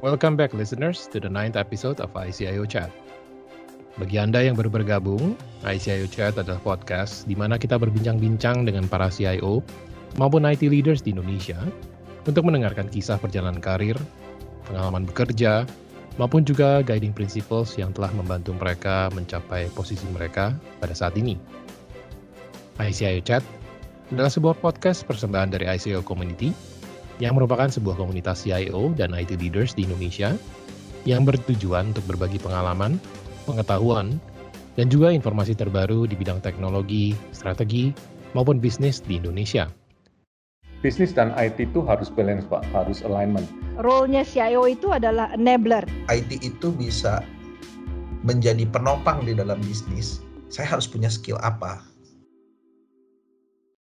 Welcome back listeners to the ninth episode of ICIO Chat. Bagi Anda yang baru bergabung, ICIO Chat adalah podcast di mana kita berbincang-bincang dengan para CIO maupun IT leaders di Indonesia untuk mendengarkan kisah perjalanan karir, pengalaman bekerja, maupun juga guiding principles yang telah membantu mereka mencapai posisi mereka pada saat ini. ICIO Chat adalah sebuah podcast persembahan dari ICIO Community yang merupakan sebuah komunitas CIO dan IT leaders di Indonesia yang bertujuan untuk berbagi pengalaman, pengetahuan, dan juga informasi terbaru di bidang teknologi, strategi, maupun bisnis di Indonesia. Bisnis dan IT itu harus balance, Pak, harus alignment. Role-nya CIO itu adalah enabler. IT itu bisa menjadi penopang di dalam bisnis. Saya harus punya skill apa?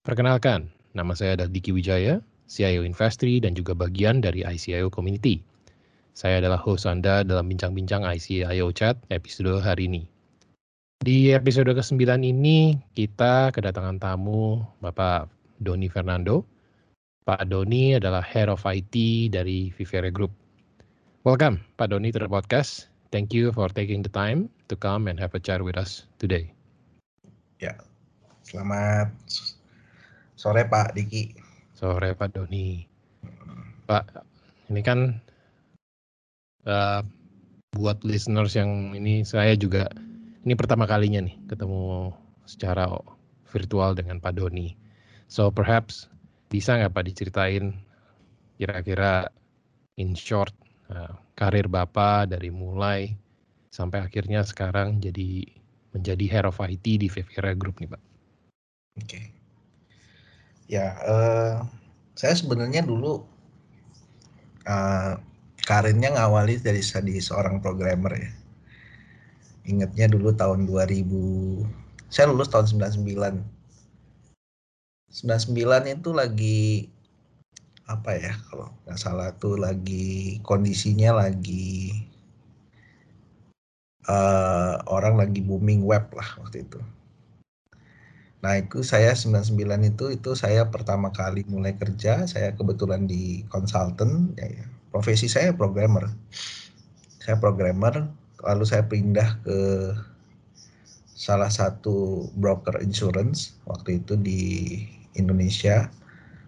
Perkenalkan, nama saya adalah Diki Wijaya, CIO Investri dan juga bagian dari ICIO Community. Saya adalah host Anda dalam bincang-bincang ICIO Chat episode hari ini. Di episode ke-9 ini kita kedatangan tamu Bapak Doni Fernando. Pak Doni adalah Head of IT dari Vivere Group. Welcome Pak Doni to the podcast. Thank you for taking the time to come and have a chat with us today. Ya, selamat sore Pak Diki sore Pak Doni. Pak, ini kan uh, buat listeners yang ini saya juga ini pertama kalinya nih ketemu secara virtual dengan Pak Doni. So perhaps bisa nggak Pak diceritain kira-kira in short uh, karir Bapak dari mulai sampai akhirnya sekarang jadi menjadi head of IT di Vivera Group nih Pak. Oke. Okay. Ya, uh, saya sebenarnya dulu uh, karirnya ngawali dari jadi seorang programmer ya. Ingatnya dulu tahun 2000, saya lulus tahun 99. 99 itu lagi apa ya kalau nggak salah tuh lagi kondisinya lagi uh, orang lagi booming web lah waktu itu Nah, itu saya 99 itu itu saya pertama kali mulai kerja, saya kebetulan di konsultan, ya, ya. profesi saya programmer. Saya programmer, lalu saya pindah ke salah satu broker insurance waktu itu di Indonesia.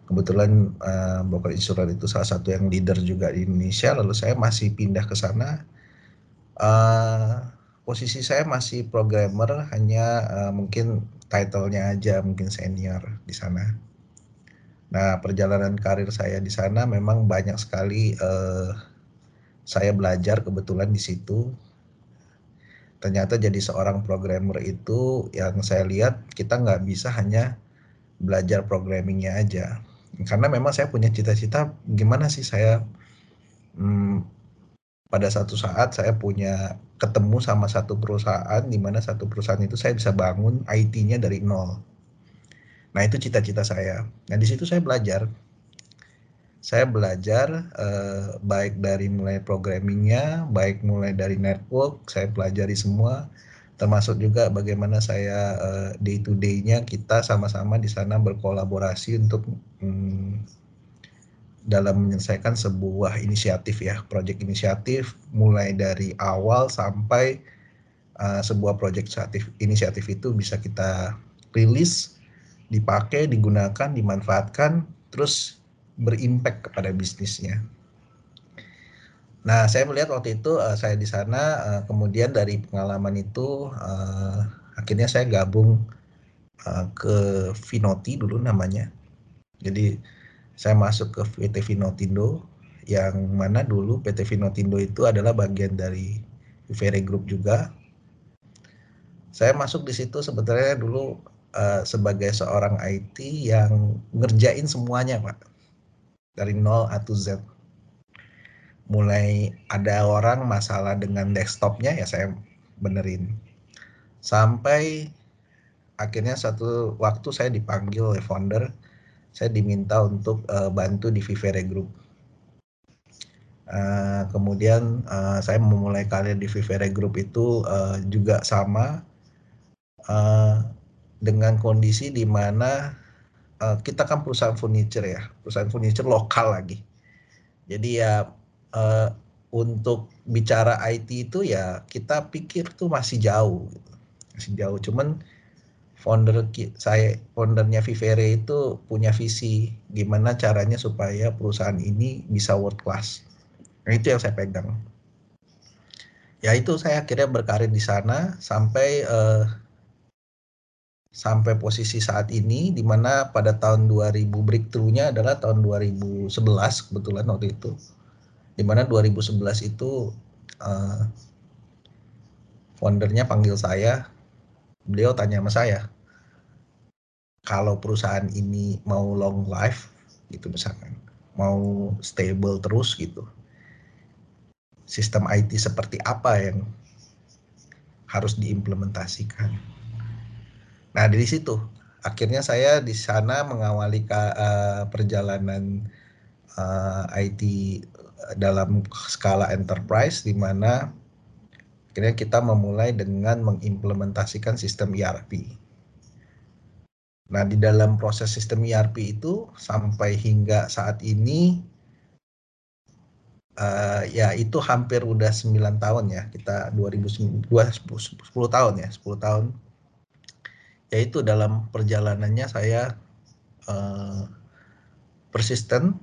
Kebetulan uh, broker insurance itu salah satu yang leader juga di Indonesia, lalu saya masih pindah ke sana. Uh, posisi saya masih programmer, hanya uh, mungkin title-nya aja mungkin senior di sana. Nah, perjalanan karir saya di sana memang banyak sekali uh, saya belajar kebetulan di situ. Ternyata jadi seorang programmer itu yang saya lihat kita nggak bisa hanya belajar programmingnya aja. Karena memang saya punya cita-cita gimana sih saya hmm, pada satu saat saya punya ketemu sama satu perusahaan di mana satu perusahaan itu saya bisa bangun IT-nya dari nol. Nah itu cita-cita saya. Nah di situ saya belajar. Saya belajar eh, baik dari mulai programmingnya, baik mulai dari network, saya pelajari semua. Termasuk juga bagaimana saya eh, day to day-nya kita sama-sama di sana berkolaborasi untuk hmm, dalam menyelesaikan sebuah inisiatif ya, proyek inisiatif mulai dari awal sampai uh, sebuah proyek inisiatif, inisiatif itu bisa kita rilis, dipakai, digunakan, dimanfaatkan, terus berimpact kepada bisnisnya. Nah, saya melihat waktu itu uh, saya di sana, uh, kemudian dari pengalaman itu uh, akhirnya saya gabung uh, ke Vinoti dulu namanya. Jadi saya masuk ke PT Vinotindo yang mana dulu PT Vinotindo itu adalah bagian dari Vivere Group juga. Saya masuk di situ sebetulnya dulu uh, sebagai seorang IT yang ngerjain semuanya, Pak. Dari nol A to Z. Mulai ada orang masalah dengan desktopnya ya saya benerin. Sampai akhirnya satu waktu saya dipanggil oleh founder saya diminta untuk uh, bantu di Vivere Group. Uh, kemudian uh, saya memulai karir di Vivere Group itu uh, juga sama uh, dengan kondisi di mana uh, kita kan perusahaan furniture ya, perusahaan furniture lokal lagi. Jadi ya uh, untuk bicara IT itu ya kita pikir tuh masih jauh, masih jauh. Cuman founder saya, foundernya Vivere itu punya visi gimana caranya supaya perusahaan ini bisa world class. Nah, itu yang saya pegang. Ya itu saya akhirnya berkarir di sana sampai uh, sampai posisi saat ini di mana pada tahun 2000 breakthrough-nya adalah tahun 2011 kebetulan waktu itu. Di mana 2011 itu uh, foundernya panggil saya, beliau tanya sama saya, kalau perusahaan ini mau long life gitu misalkan, mau stable terus gitu, sistem IT seperti apa yang harus diimplementasikan Nah dari situ akhirnya saya di sana mengawali uh, perjalanan uh, eh, IT dalam skala enterprise di mana akhirnya kita memulai dengan mengimplementasikan sistem ERP. Nah, di dalam proses sistem ERP itu sampai hingga saat ini uh, ya itu hampir udah 9 tahun ya. Kita 2010 10 tahun ya, 10 tahun yaitu dalam perjalanannya saya uh, persisten,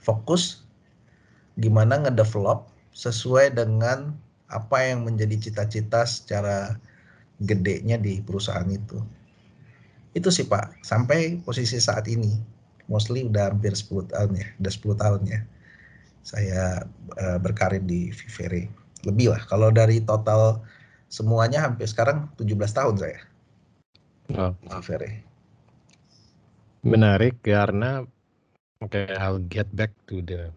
fokus, gimana ngedevelop sesuai dengan apa yang menjadi cita-cita secara gedenya di perusahaan itu. Itu sih Pak, sampai posisi saat ini, mostly udah hampir 10 tahun ya, udah 10 tahun ya. Saya uh, berkarir di Vivere. Lebih lah, kalau dari total semuanya hampir sekarang 17 tahun saya. Oh. Menarik karena oke okay, I'll get back to the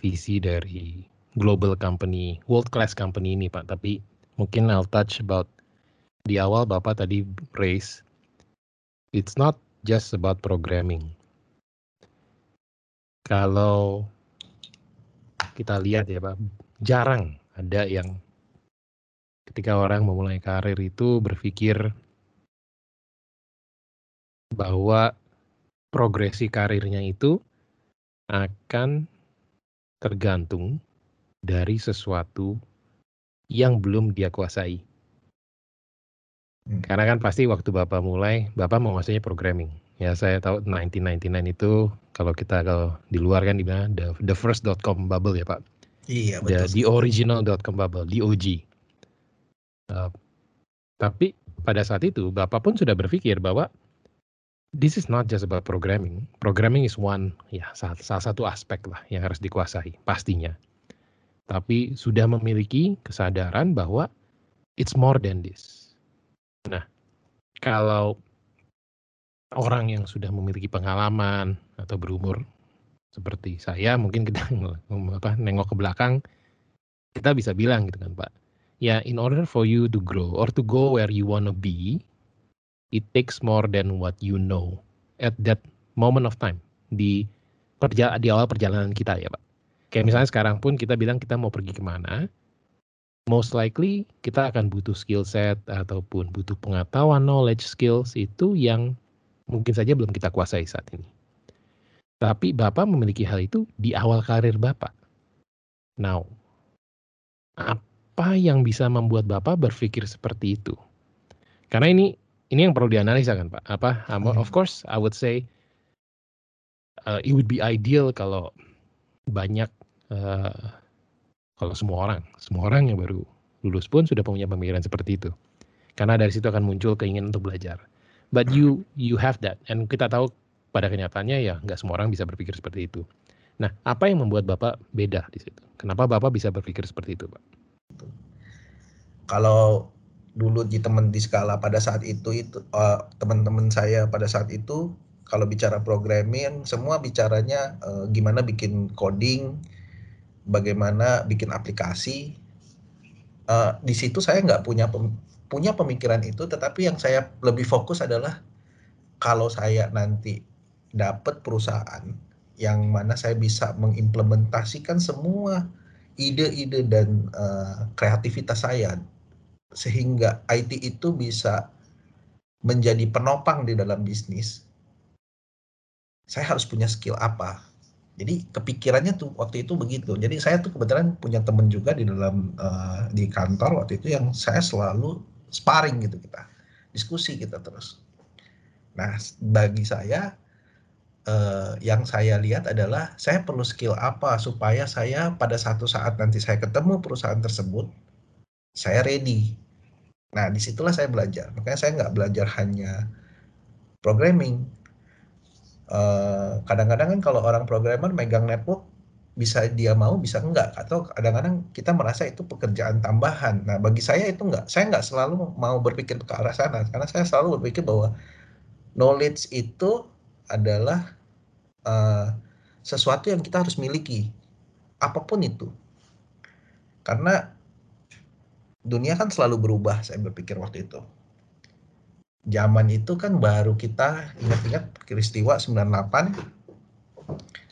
visi dari global company, world class company ini Pak. Tapi mungkin I'll touch about di awal Bapak tadi raise it's not just about programming. Kalau kita lihat ya Pak, jarang ada yang ketika orang memulai karir itu berpikir bahwa progresi karirnya itu akan tergantung dari sesuatu yang belum dia kuasai. Hmm. Karena kan pasti waktu Bapak mulai, Bapak mau menguasainya programming. Ya saya tahu 1999 itu kalau kita kalau di luar kan dibilang the, the first.com bubble ya Pak. Iya betul. The, the original.com bubble, the OG. Uh, tapi pada saat itu Bapak pun sudah berpikir bahwa this is not just about programming. Programming is one, ya salah, salah satu aspek lah yang harus dikuasai pastinya. Tapi sudah memiliki kesadaran bahwa it's more than this. Nah, kalau orang yang sudah memiliki pengalaman atau berumur seperti saya, mungkin kita apa, nengok ke belakang, kita bisa bilang gitu kan Pak. Ya, in order for you to grow or to go where you wanna be, it takes more than what you know at that moment of time di perja di awal perjalanan kita ya pak. Kayak misalnya sekarang pun kita bilang kita mau pergi ke mana, most likely kita akan butuh skill set ataupun butuh pengetahuan knowledge skills itu yang mungkin saja belum kita kuasai saat ini. Tapi Bapak memiliki hal itu di awal karir Bapak. Now, apa yang bisa membuat Bapak berpikir seperti itu? Karena ini ini yang perlu dianalisa kan Pak. Apa? Hmm. Of course, I would say uh, it would be ideal kalau banyak uh, kalau semua orang, semua orang yang baru lulus pun sudah punya pemikiran seperti itu. Karena dari situ akan muncul keinginan untuk belajar. But you you have that, and kita tahu pada kenyataannya ya nggak semua orang bisa berpikir seperti itu. Nah, apa yang membuat Bapak beda di situ? Kenapa Bapak bisa berpikir seperti itu, Pak? Kalau dulu di teman di skala pada saat itu itu uh, teman-teman saya pada saat itu kalau bicara programming semua bicaranya uh, gimana bikin coding bagaimana bikin aplikasi uh, di situ saya nggak punya pem, punya pemikiran itu tetapi yang saya lebih fokus adalah kalau saya nanti dapat perusahaan yang mana saya bisa mengimplementasikan semua ide-ide dan uh, kreativitas saya sehingga IT itu bisa menjadi penopang di dalam bisnis, saya harus punya skill apa? Jadi kepikirannya tuh waktu itu begitu. Jadi saya tuh kebetulan punya temen juga di dalam uh, di kantor waktu itu yang saya selalu sparring gitu kita, diskusi kita terus. Nah bagi saya uh, yang saya lihat adalah saya perlu skill apa supaya saya pada satu saat nanti saya ketemu perusahaan tersebut saya ready. Nah di situlah saya belajar. Makanya saya nggak belajar hanya programming, Eh, kadang-kadang kan kalau orang programmer megang network bisa dia mau bisa enggak? Atau kadang-kadang kita merasa itu pekerjaan tambahan. Nah bagi saya itu enggak, saya enggak selalu mau berpikir ke arah sana karena saya selalu berpikir bahwa knowledge itu adalah uh, sesuatu yang kita harus miliki apa pun itu. Karena dunia kan selalu berubah saya berpikir waktu itu zaman itu kan baru kita ingat-ingat peristiwa 98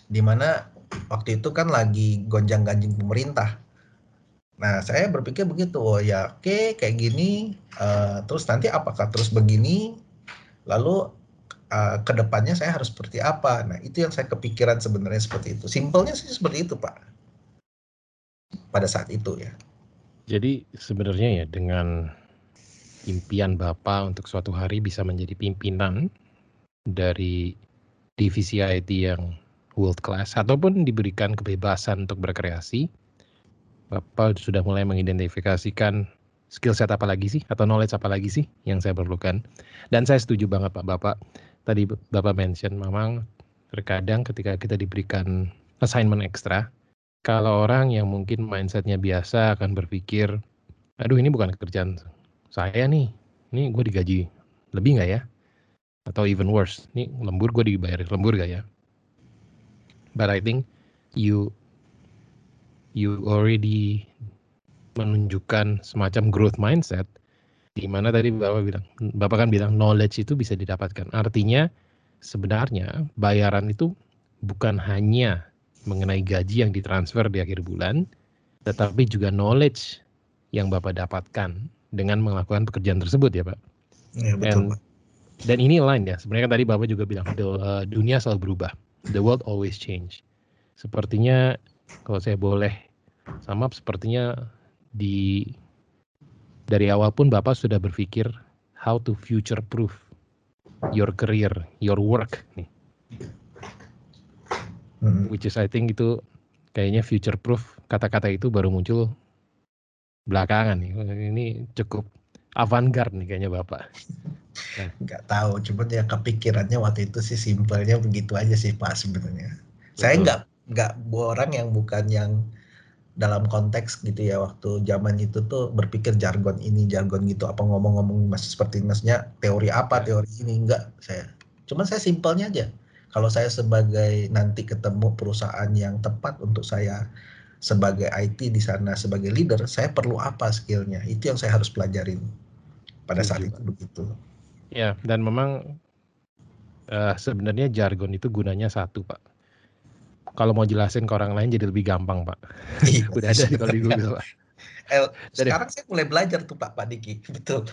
di mana waktu itu kan lagi gonjang-ganjing pemerintah. Nah, saya berpikir begitu, oh ya oke okay, kayak gini, uh, terus nanti apakah terus begini, lalu uh, ke depannya saya harus seperti apa. Nah, itu yang saya kepikiran sebenarnya seperti itu. Simpelnya sih seperti itu, Pak. Pada saat itu ya. Jadi sebenarnya ya dengan impian Bapak untuk suatu hari bisa menjadi pimpinan dari divisi IT yang world class ataupun diberikan kebebasan untuk berkreasi, Bapak sudah mulai mengidentifikasikan skill set apa lagi sih atau knowledge apa lagi sih yang saya perlukan. Dan saya setuju banget Pak Bapak. Tadi Bapak mention memang terkadang ketika kita diberikan assignment ekstra, kalau orang yang mungkin mindsetnya biasa akan berpikir, aduh ini bukan kerjaan saya nih, ini gue digaji lebih nggak ya? Atau even worse, nih lembur gue dibayar lembur gak ya? But I think you you already menunjukkan semacam growth mindset di mana tadi Bapak bilang, Bapak kan bilang knowledge itu bisa didapatkan. Artinya sebenarnya bayaran itu bukan hanya mengenai gaji yang ditransfer di akhir bulan, tetapi juga knowledge yang Bapak dapatkan dengan melakukan pekerjaan tersebut ya Pak. Ya, betul, And, Dan ini lain ya, sebenarnya kan tadi Bapak juga bilang, the, uh, dunia selalu berubah. The world always change. Sepertinya kalau saya boleh sama sepertinya di dari awal pun Bapak sudah berpikir how to future proof your career, your work nih. Hmm. Which is I think itu kayaknya future proof kata-kata itu baru muncul belakangan nih. Ini cukup avant-garde nih kayaknya Bapak. Nah. Nggak tahu, cuma ya kepikirannya waktu itu sih simpelnya begitu aja sih Pak sebenarnya. Saya nggak nggak orang yang bukan yang dalam konteks gitu ya waktu zaman itu tuh berpikir jargon ini jargon gitu apa ngomong-ngomong masih seperti masnya teori apa ya. teori ini enggak saya cuma saya simpelnya aja kalau saya sebagai nanti ketemu perusahaan yang tepat untuk saya sebagai IT di sana sebagai leader saya perlu apa skillnya? Itu yang saya harus pelajarin pada saat itu begitu. Ya dan memang uh, sebenarnya jargon itu gunanya satu pak. Kalau mau jelasin ke orang lain jadi lebih gampang pak. Iya, udah ada kalau di Google pak. El, sekarang saya mulai belajar tuh pak Pak Diki. Betul.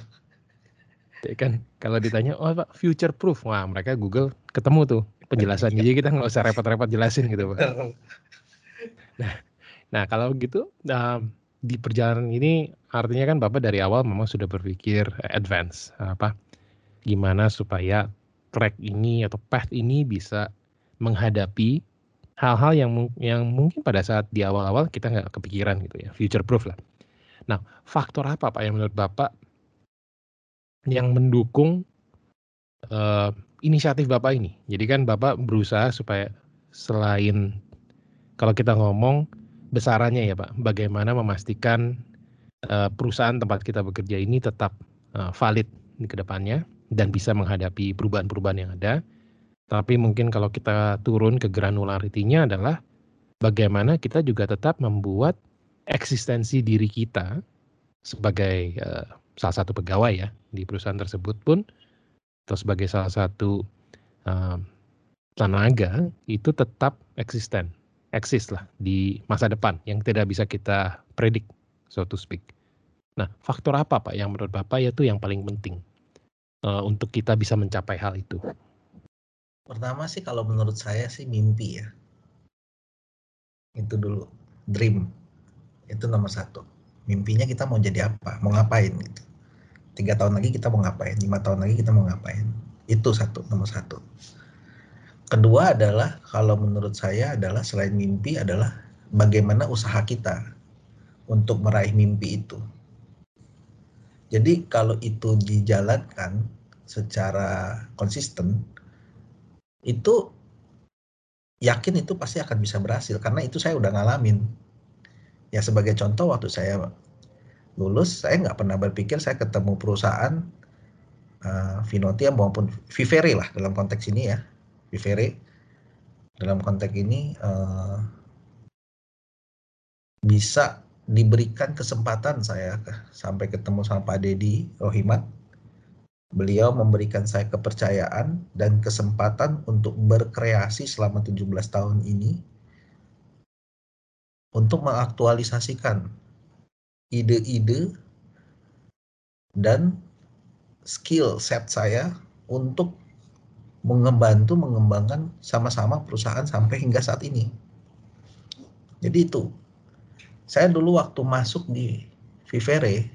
Ya kan kalau ditanya oh pak future proof? Wah mereka Google ketemu tuh penjelasan jadi kita nggak usah repot-repot jelasin gitu pak. Nah Nah, kalau gitu uh, di perjalanan ini artinya kan Bapak dari awal memang sudah berpikir advance apa gimana supaya track ini atau path ini bisa menghadapi hal-hal yang yang mungkin pada saat di awal-awal kita nggak kepikiran gitu ya, future proof lah. Nah, faktor apa Pak yang menurut Bapak yang mendukung uh, inisiatif Bapak ini? Jadi kan Bapak berusaha supaya selain kalau kita ngomong besarannya ya Pak, bagaimana memastikan uh, perusahaan tempat kita bekerja ini tetap uh, valid di ke depannya dan bisa menghadapi perubahan-perubahan yang ada. Tapi mungkin kalau kita turun ke granularitinya adalah bagaimana kita juga tetap membuat eksistensi diri kita sebagai uh, salah satu pegawai ya di perusahaan tersebut pun atau sebagai salah satu uh, tenaga itu tetap eksisten eksis lah di masa depan yang tidak bisa kita predik, so to speak. Nah, faktor apa Pak yang menurut Bapak itu yang paling penting uh, untuk kita bisa mencapai hal itu? Pertama sih kalau menurut saya sih mimpi ya. Itu dulu, dream. Itu nomor satu. Mimpinya kita mau jadi apa, mau ngapain gitu. Tiga tahun lagi kita mau ngapain, lima tahun lagi kita mau ngapain. Itu satu, nomor satu. Kedua adalah, kalau menurut saya adalah selain mimpi adalah bagaimana usaha kita untuk meraih mimpi itu. Jadi kalau itu dijalankan secara konsisten, itu yakin itu pasti akan bisa berhasil karena itu saya udah ngalamin. Ya sebagai contoh waktu saya lulus, saya nggak pernah berpikir saya ketemu perusahaan uh, Vinotia maupun Vivere lah dalam konteks ini ya, Vivere dalam konteks ini uh, bisa diberikan kesempatan saya sampai ketemu sama Pak Dedi Rohimat. Beliau memberikan saya kepercayaan dan kesempatan untuk berkreasi selama 17 tahun ini untuk mengaktualisasikan ide-ide dan skill set saya untuk membantu mengembangkan sama-sama perusahaan sampai hingga saat ini. Jadi itu saya dulu waktu masuk di Vivere,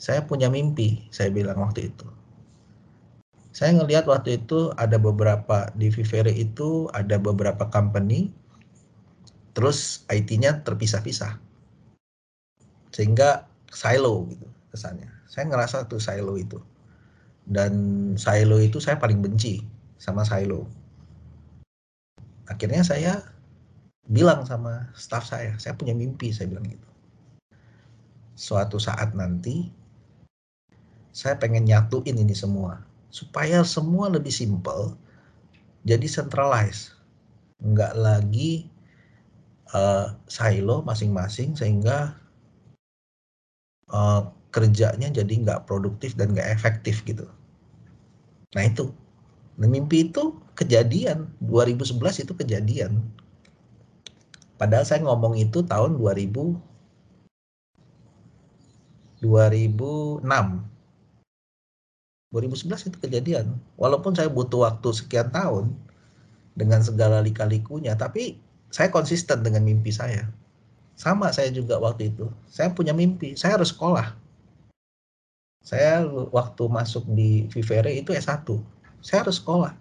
saya punya mimpi, saya bilang waktu itu. Saya ngelihat waktu itu ada beberapa di Vivere itu ada beberapa company, terus IT-nya terpisah-pisah, sehingga silo gitu kesannya. Saya ngerasa tuh silo itu, dan silo itu saya paling benci sama silo. Akhirnya saya bilang sama staff saya, saya punya mimpi, saya bilang gitu. Suatu saat nanti, saya pengen nyatuin ini semua. Supaya semua lebih simple, jadi centralized. Nggak lagi uh, silo masing-masing, sehingga uh, kerjanya jadi nggak produktif dan nggak efektif gitu. Nah itu, nah, mimpi itu kejadian, 2011 itu kejadian Padahal saya ngomong itu tahun 2000 2006. 2011 itu kejadian. Walaupun saya butuh waktu sekian tahun dengan segala lika-likunya, tapi saya konsisten dengan mimpi saya. Sama saya juga waktu itu. Saya punya mimpi, saya harus sekolah. Saya waktu masuk di Vivere itu S1. Saya harus sekolah.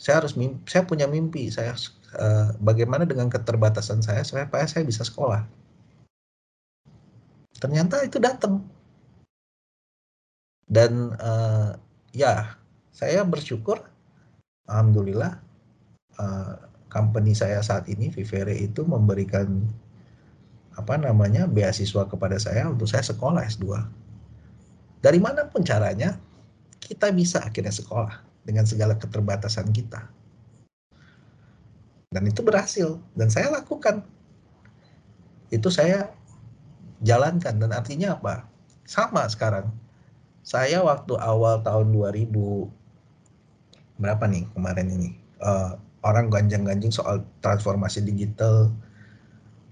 Saya harus mimpi, saya punya mimpi, saya uh, bagaimana dengan keterbatasan saya supaya saya bisa sekolah. Ternyata itu datang. Dan uh, ya, saya bersyukur, alhamdulillah, uh, company saya saat ini Vivere itu memberikan apa namanya beasiswa kepada saya untuk saya sekolah S2. Dari mana pun caranya, kita bisa akhirnya sekolah dengan segala keterbatasan kita. Dan itu berhasil dan saya lakukan. Itu saya jalankan dan artinya apa? Sama sekarang. Saya waktu awal tahun 2000 berapa nih kemarin ini? Uh, orang gonjang-ganjing soal transformasi digital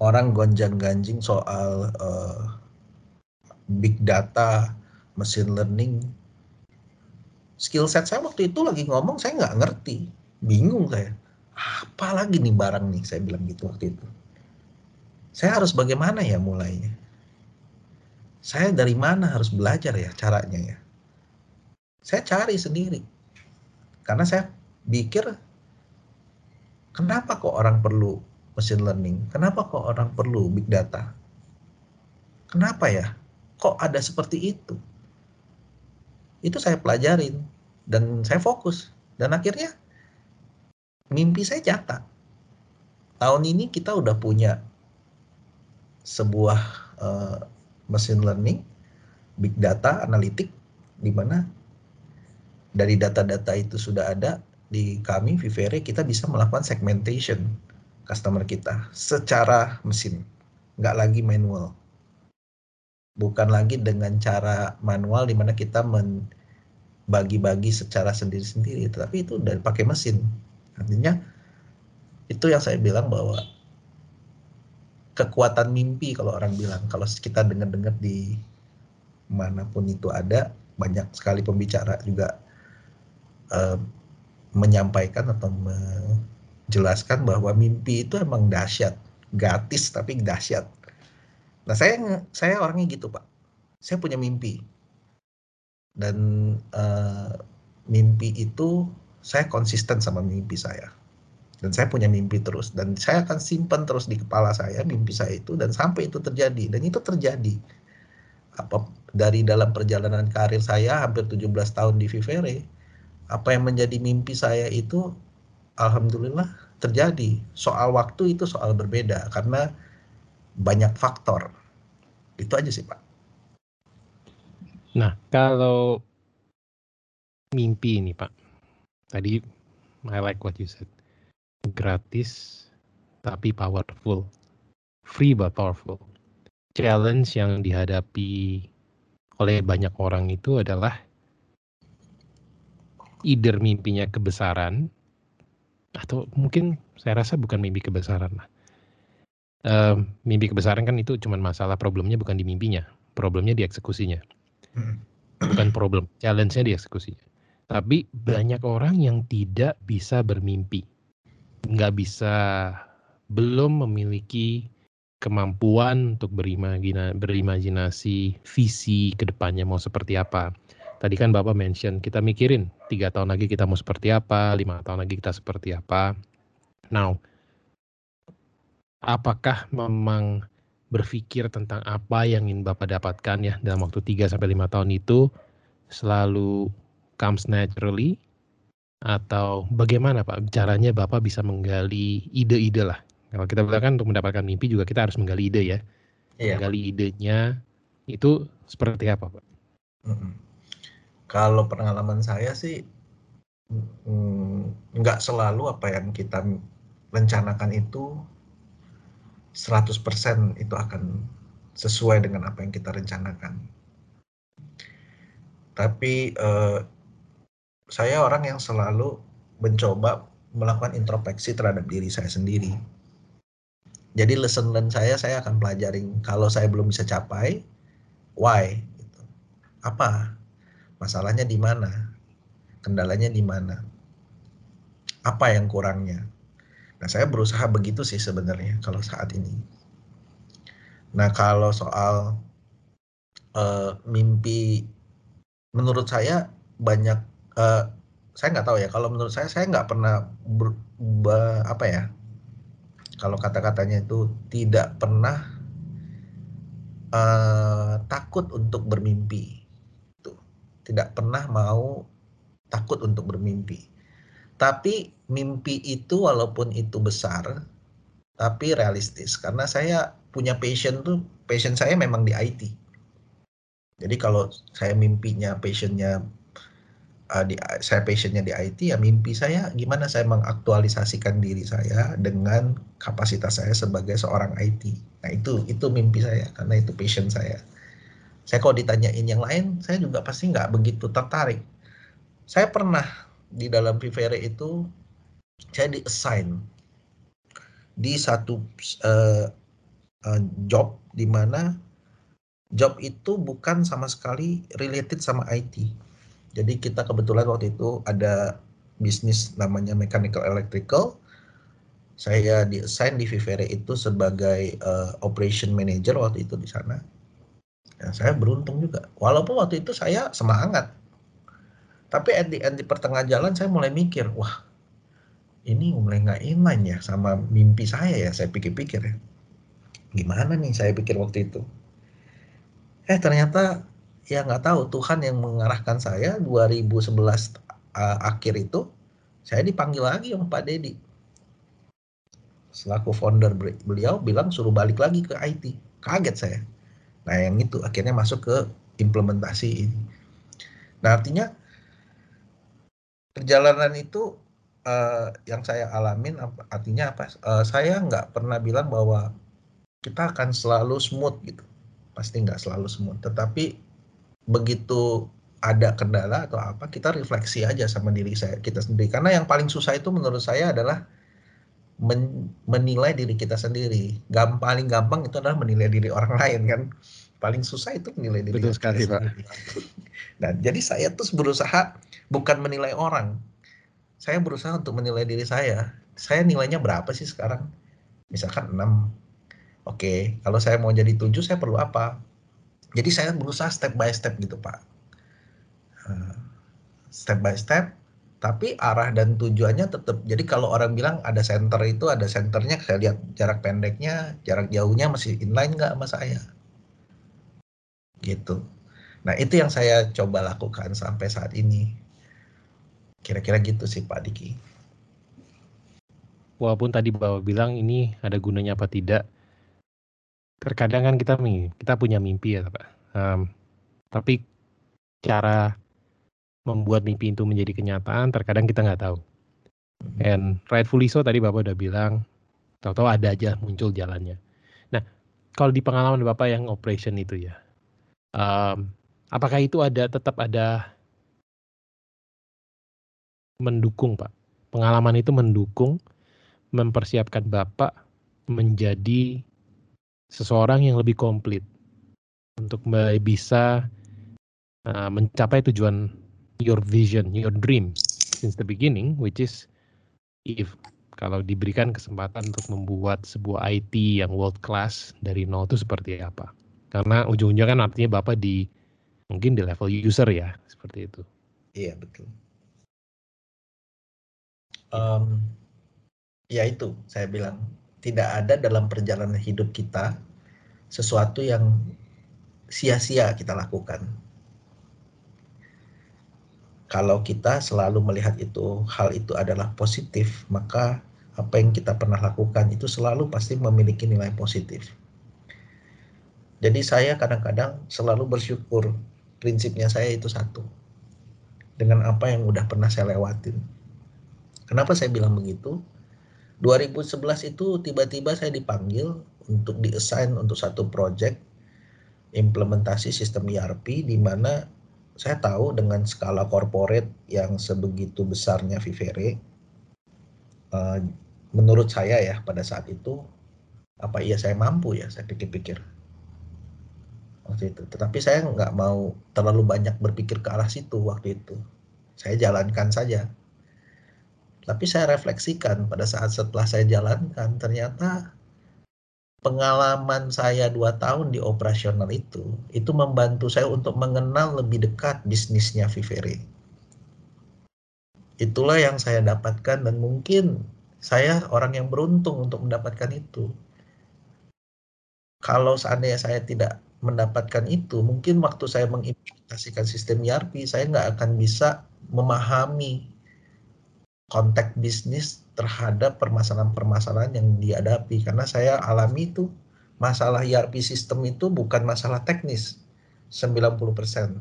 orang gonjang-ganjing soal uh, big data machine learning skill set saya waktu itu lagi ngomong saya nggak ngerti. Bingung saya apa lagi nih barang nih? Saya bilang gitu waktu itu. Saya harus bagaimana ya mulainya? Saya dari mana harus belajar ya caranya ya? Saya cari sendiri. Karena saya pikir kenapa kok orang perlu machine learning? Kenapa kok orang perlu big data? Kenapa ya? Kok ada seperti itu itu saya pelajarin dan saya fokus dan akhirnya mimpi saya nyata. Tahun ini kita udah punya sebuah uh, machine learning, big data, analitik, di mana dari data-data itu sudah ada di kami Vivere kita bisa melakukan segmentation customer kita secara mesin, nggak lagi manual. Bukan lagi dengan cara manual di mana kita membagi-bagi secara sendiri-sendiri, tapi itu dari pakai mesin Artinya itu yang saya bilang bahwa kekuatan mimpi kalau orang bilang kalau kita dengar-dengar di mana pun itu ada banyak sekali pembicara juga uh, menyampaikan atau me, jelaskan bahwa mimpi itu emang dahsyat, gratis tapi dahsyat. Nah saya saya orangnya gitu pak, saya punya mimpi. Dan uh, mimpi itu saya konsisten sama mimpi saya. Dan saya punya mimpi terus. Dan saya akan simpan terus di kepala saya mimpi saya itu dan sampai itu terjadi. Dan itu terjadi. Apa dari dalam perjalanan karir saya hampir 17 tahun di Vivere apa yang menjadi mimpi saya itu alhamdulillah terjadi. Soal waktu itu soal berbeda. Karena banyak faktor. Itu aja sih, Pak. Nah, kalau mimpi ini, Pak. Tadi I like what you said. Gratis tapi powerful. Free but powerful. Challenge yang dihadapi oleh banyak orang itu adalah either mimpinya kebesaran atau mungkin saya rasa bukan mimpi kebesaran lah. Uh, mimpi kebesaran kan itu cuma masalah problemnya bukan di mimpinya, problemnya di eksekusinya. Hmm. Bukan problem, challenge-nya di eksekusinya. Tapi banyak orang yang tidak bisa bermimpi, nggak bisa, belum memiliki kemampuan untuk berimajinasi visi ke depannya mau seperti apa. Tadi kan Bapak mention, kita mikirin tiga tahun lagi kita mau seperti apa, lima tahun lagi kita seperti apa. Now, apakah memang berpikir tentang apa yang ingin Bapak dapatkan ya dalam waktu 3 sampai 5 tahun itu selalu comes naturally atau bagaimana Pak caranya Bapak bisa menggali ide-ide lah. Kalau kita bilang kan untuk mendapatkan mimpi juga kita harus menggali ide ya. Iya. Menggali idenya itu seperti apa Pak? Kalau pengalaman saya sih mm, nggak selalu apa yang kita rencanakan itu 100% itu akan sesuai dengan apa yang kita rencanakan. Tapi eh, saya orang yang selalu mencoba melakukan introspeksi terhadap diri saya sendiri. Jadi lesson learn saya, saya akan pelajarin kalau saya belum bisa capai, why? Apa Masalahnya di mana? Kendalanya di mana? Apa yang kurangnya? Nah, saya berusaha begitu sih sebenarnya kalau saat ini. Nah, kalau soal uh, mimpi, menurut saya banyak, uh, saya nggak tahu ya. Kalau menurut saya, saya nggak pernah ber, ber, apa ya? Kalau kata-katanya itu tidak pernah uh, takut untuk bermimpi tidak pernah mau takut untuk bermimpi. Tapi mimpi itu walaupun itu besar, tapi realistis. Karena saya punya passion tuh, passion saya memang di IT. Jadi kalau saya mimpinya, passionnya uh, di, saya passionnya di IT, ya mimpi saya gimana saya mengaktualisasikan diri saya dengan kapasitas saya sebagai seorang IT. Nah itu itu mimpi saya karena itu passion saya. Saya kalau ditanyain yang lain, saya juga pasti nggak begitu tertarik. Saya pernah di dalam Vivere itu, saya di-assign di satu uh, uh, job di mana job itu bukan sama sekali related sama IT. Jadi kita kebetulan waktu itu ada bisnis namanya mechanical electrical. Saya di-assign di Vivere itu sebagai uh, operation manager waktu itu di sana Ya, saya beruntung juga. Walaupun waktu itu saya semangat. Tapi at the end di pertengah jalan saya mulai mikir, wah ini mulai nggak inline ya sama mimpi saya ya. Saya pikir-pikir ya. Gimana nih saya pikir waktu itu. Eh ternyata ya nggak tahu Tuhan yang mengarahkan saya 2011 uh, akhir itu saya dipanggil lagi sama Pak Dedi selaku founder beliau bilang suruh balik lagi ke IT kaget saya Nah, yang itu akhirnya masuk ke implementasi ini. Nah, artinya perjalanan itu uh, yang saya alamin artinya apa? Uh, saya nggak pernah bilang bahwa kita akan selalu smooth gitu. Pasti nggak selalu smooth. Tetapi begitu ada kendala atau apa, kita refleksi aja sama diri saya kita sendiri. Karena yang paling susah itu menurut saya adalah men menilai diri kita sendiri. Gam paling gampang itu adalah menilai diri orang lain kan. Paling susah itu menilai diri Betul sekali, Pak. Nah, jadi saya tuh berusaha bukan menilai orang. Saya berusaha untuk menilai diri saya. saya nilainya berapa sih sekarang? Misalkan 6. Oke, kalau saya mau jadi 7 saya perlu apa? Jadi saya berusaha step by step gitu Pak. Step by step, tapi arah dan tujuannya tetap. Jadi kalau orang bilang ada center itu ada centernya, saya lihat jarak pendeknya, jarak jauhnya masih inline nggak sama saya. Gitu. Nah itu yang saya coba lakukan sampai saat ini. Kira-kira gitu sih Pak Diki. Walaupun tadi Bapak bilang ini ada gunanya apa tidak, terkadang kan kita kita punya mimpi ya Pak. Um, tapi cara membuat mimpi itu menjadi kenyataan terkadang kita nggak tahu. And rightfully so tadi Bapak udah bilang, tahu-tahu ada aja muncul jalannya. Nah, kalau di pengalaman Bapak yang operation itu ya, um, apakah itu ada tetap ada mendukung Pak? Pengalaman itu mendukung mempersiapkan Bapak menjadi seseorang yang lebih komplit untuk bisa uh, mencapai tujuan your vision, your dream since the beginning, which is if kalau diberikan kesempatan untuk membuat sebuah IT yang world class dari nol itu seperti apa? Karena ujung-ujungnya kan artinya Bapak di mungkin di level user ya, seperti itu. Iya, betul. Um, ya itu, saya bilang tidak ada dalam perjalanan hidup kita sesuatu yang sia-sia kita lakukan. Kalau kita selalu melihat itu hal itu adalah positif, maka apa yang kita pernah lakukan itu selalu pasti memiliki nilai positif. Jadi saya kadang-kadang selalu bersyukur prinsipnya saya itu satu. Dengan apa yang udah pernah saya lewatin. Kenapa saya bilang begitu? 2011 itu tiba-tiba saya dipanggil untuk diassign untuk satu project implementasi sistem ERP di mana saya tahu dengan skala corporate yang sebegitu besarnya Vivere uh, menurut saya ya pada saat itu apa iya saya mampu ya saya pikir-pikir waktu itu tetapi saya nggak mau terlalu banyak berpikir ke arah situ waktu itu saya jalankan saja tapi saya refleksikan pada saat setelah saya jalankan, ternyata pengalaman saya dua tahun di operasional itu, itu membantu saya untuk mengenal lebih dekat bisnisnya Vivere. Itulah yang saya dapatkan dan mungkin saya orang yang beruntung untuk mendapatkan itu. Kalau seandainya saya tidak mendapatkan itu, mungkin waktu saya mengimplementasikan sistem ERP, saya nggak akan bisa memahami konteks bisnis terhadap permasalahan-permasalahan yang dihadapi. Karena saya alami itu masalah ERP sistem itu bukan masalah teknis 90%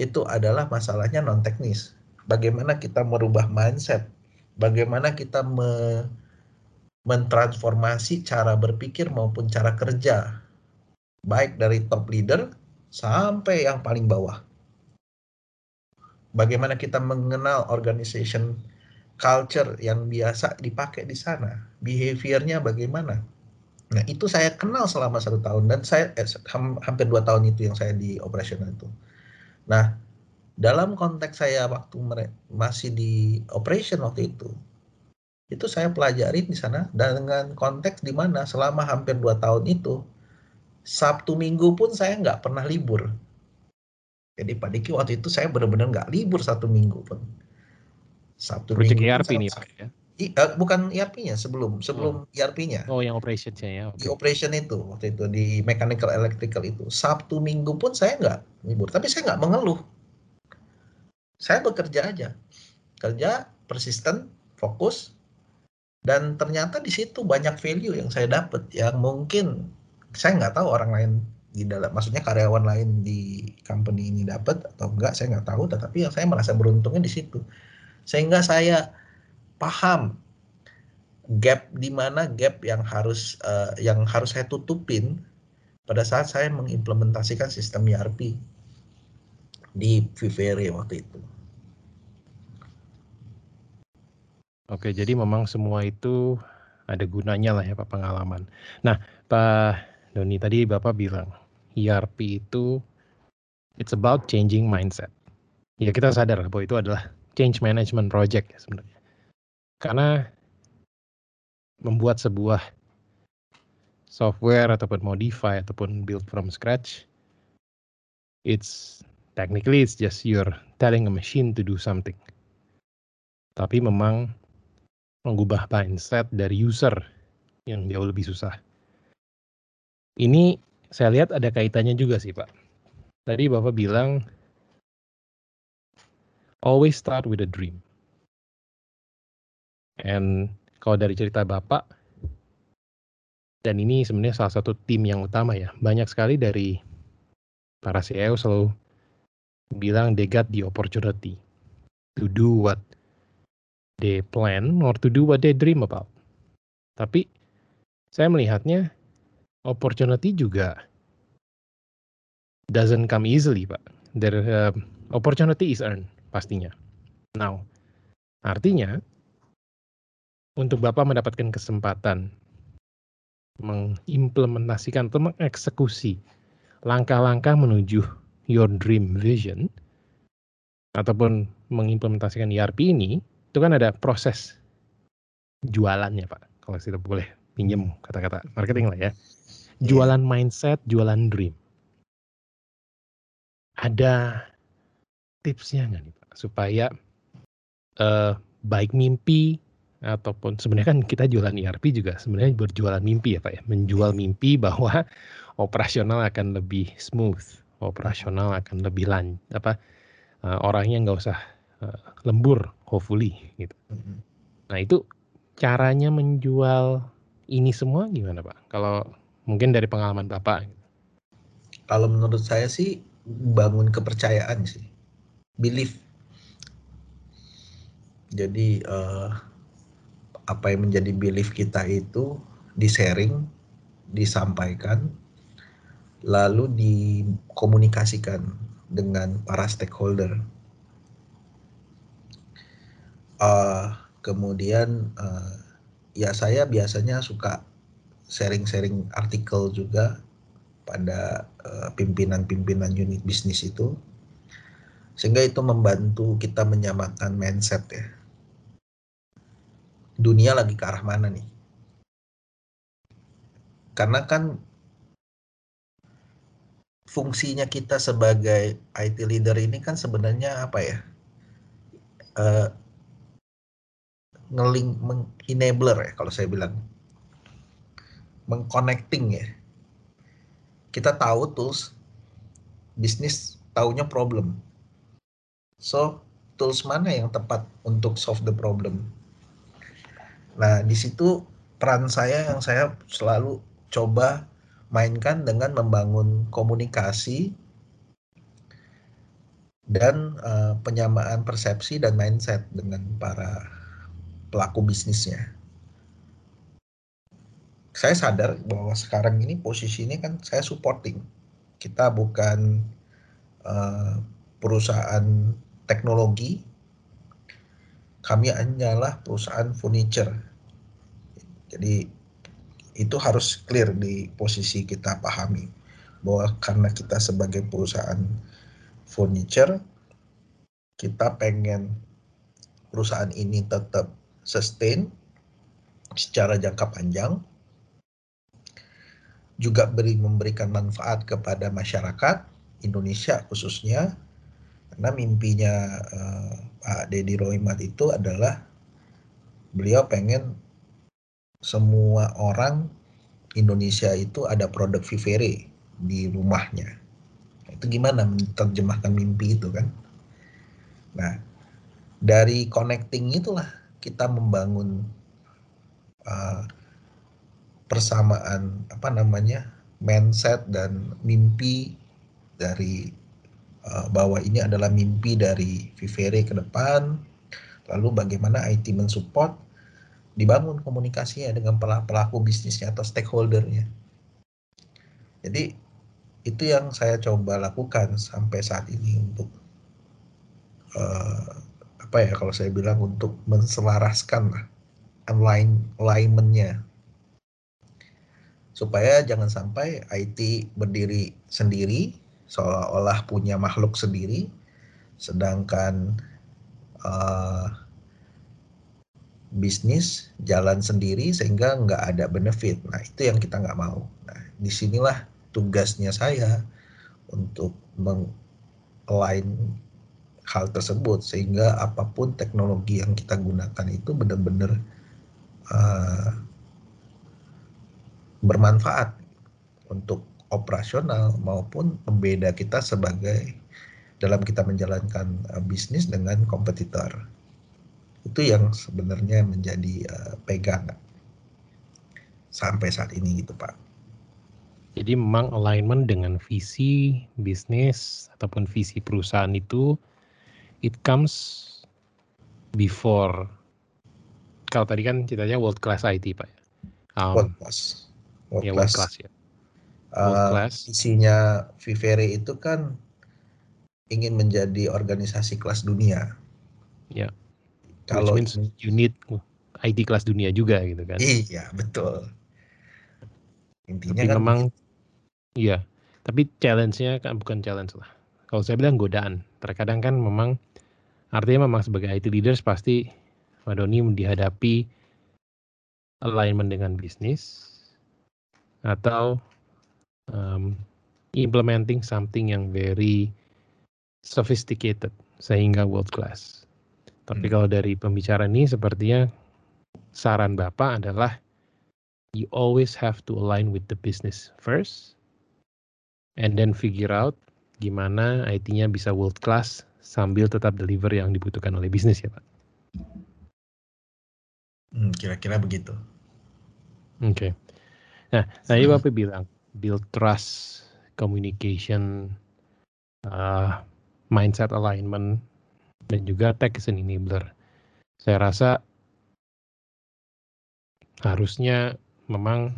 itu adalah masalahnya non teknis bagaimana kita merubah mindset bagaimana kita me mentransformasi cara berpikir maupun cara kerja baik dari top leader sampai yang paling bawah bagaimana kita mengenal organization culture yang biasa dipakai di sana, behaviornya bagaimana. Nah itu saya kenal selama satu tahun dan saya eh, hampir dua tahun itu yang saya di operasional itu. Nah dalam konteks saya waktu masih di operation waktu itu, itu saya pelajari di sana dengan konteks di mana selama hampir dua tahun itu Sabtu Minggu pun saya nggak pernah libur. Jadi Pak Diki waktu itu saya benar-benar nggak libur satu minggu pun. Sabtu Project Minggu. ERP nih Pak ya? I, uh, bukan ERP-nya sebelum sebelum oh. ERP-nya. Oh, yang operation-nya ya. Okay. Di operation itu waktu itu di mechanical electrical itu. Sabtu Minggu pun saya nggak libur, tapi saya nggak mengeluh. Saya bekerja aja. Kerja persisten, fokus dan ternyata di situ banyak value yang saya dapat yang mungkin saya nggak tahu orang lain di dalam maksudnya karyawan lain di company ini dapat atau enggak saya nggak tahu tetapi yang saya merasa beruntungnya di situ sehingga saya paham gap di mana gap yang harus uh, yang harus saya tutupin pada saat saya mengimplementasikan sistem ERP di Vivere waktu itu. Oke, jadi memang semua itu ada gunanya lah ya Pak pengalaman. Nah, Pak Doni tadi Bapak bilang ERP itu it's about changing mindset. Ya kita sadar bahwa itu adalah change management project ya sebenarnya. Karena membuat sebuah software ataupun modify ataupun build from scratch it's technically it's just you're telling a machine to do something tapi memang mengubah mindset dari user yang jauh lebih susah ini saya lihat ada kaitannya juga sih Pak tadi Bapak bilang always start with a dream and kalau dari cerita Bapak, dan ini sebenarnya salah satu tim yang utama ya, banyak sekali dari para CEO selalu bilang they got the opportunity to do what they plan or to do what they dream about. Tapi saya melihatnya opportunity juga doesn't come easily, Pak. There uh, opportunity is earned pastinya. Now, artinya untuk Bapak mendapatkan kesempatan mengimplementasikan atau mengeksekusi langkah-langkah menuju your dream vision ataupun mengimplementasikan ERP ini itu kan ada proses jualannya Pak kalau kita boleh pinjam kata-kata marketing lah ya. Iya. jualan mindset jualan dream. Ada tipsnya nggak nih Pak? Supaya uh, baik mimpi ataupun sebenarnya kan kita jualan ERP juga sebenarnya berjualan mimpi ya Pak ya, menjual mimpi bahwa operasional akan lebih smooth, operasional akan lebih lan apa uh, orangnya nggak usah uh, lembur hopefully gitu. Nah itu caranya menjual ini semua gimana Pak? Kalau mungkin dari pengalaman Bapak. Gitu. Kalau menurut saya sih bangun kepercayaan sih, belief. Jadi uh, apa yang menjadi belief kita itu di-sharing, disampaikan, lalu dikomunikasikan dengan para stakeholder. Uh, kemudian uh, ya saya biasanya suka sharing-sharing artikel juga pada pimpinan-pimpinan uh, unit bisnis itu sehingga itu membantu kita menyamakan mindset ya dunia lagi ke arah mana nih? Karena kan fungsinya kita sebagai IT leader ini kan sebenarnya apa ya? Uh, ngeling enabler ya kalau saya bilang. Mengconnecting ya. Kita tahu tools bisnis taunya problem. So tools mana yang tepat untuk solve the problem? Nah, di situ peran saya yang saya selalu coba mainkan dengan membangun komunikasi dan uh, penyamaan persepsi dan mindset dengan para pelaku bisnisnya. Saya sadar bahwa sekarang ini posisi ini kan saya supporting. Kita bukan uh, perusahaan teknologi, kami hanyalah perusahaan furniture. Jadi itu harus clear di posisi kita pahami bahwa karena kita sebagai perusahaan furniture kita pengen perusahaan ini tetap sustain secara jangka panjang juga beri memberikan manfaat kepada masyarakat Indonesia khususnya karena mimpinya uh, Pak Deddy Rohimat itu adalah beliau pengen semua orang Indonesia itu ada produk Vivere di rumahnya. Itu gimana menerjemahkan mimpi itu kan? Nah, dari connecting itulah kita membangun uh, persamaan apa namanya mindset dan mimpi dari Eh, bahwa ini adalah mimpi dari Vivere ke depan, lalu bagaimana IT mensupport, dibangun komunikasinya dengan pelaku bisnisnya atau stakeholdernya. Jadi itu yang saya coba lakukan sampai saat ini untuk uh, apa ya kalau saya bilang untuk menselaraskan lah align, alignmentnya supaya jangan sampai IT berdiri sendiri seolah-olah punya makhluk sendiri, sedangkan uh, bisnis jalan sendiri sehingga nggak ada benefit. Nah itu yang kita nggak mau. Nah di sinilah tugasnya saya untuk meng-align hal tersebut sehingga apa pun teknologi yang kita gunakan itu benar-benar uh, bermanfaat untuk operasional maupun pembeda kita sebagai dalam kita menjalankan uh, bisnis dengan kompetitor itu yang sebenarnya menjadi uh, pegangan sampai saat ini gitu Pak. Jadi memang alignment dengan visi bisnis ataupun visi perusahaan itu it comes before kalau tadi kan ceritanya world class IT Pak ya. Um, world class. World, ya, world class. ya. World uh, class. Isinya Vivere itu kan ingin menjadi organisasi kelas dunia. Ya kalau means unit IT kelas dunia juga gitu kan. Iya, betul. Intinya tapi kan memang iya, tapi challenge-nya kan bukan challenge lah. Kalau saya bilang godaan. Terkadang kan memang artinya memang sebagai IT leaders pasti Pak Doni dihadapi alignment dengan bisnis atau um, implementing something yang very sophisticated sehingga world class. Tapi hmm. kalau dari pembicara ini sepertinya saran Bapak adalah you always have to align with the business first and then figure out gimana IT-nya bisa world class sambil tetap deliver yang dibutuhkan oleh bisnis ya Pak. Hmm, kira-kira begitu. Oke. Okay. Nah, tadi hmm. Bapak bilang build trust, communication, uh, mindset alignment dan juga tech is an enabler. Saya rasa harusnya memang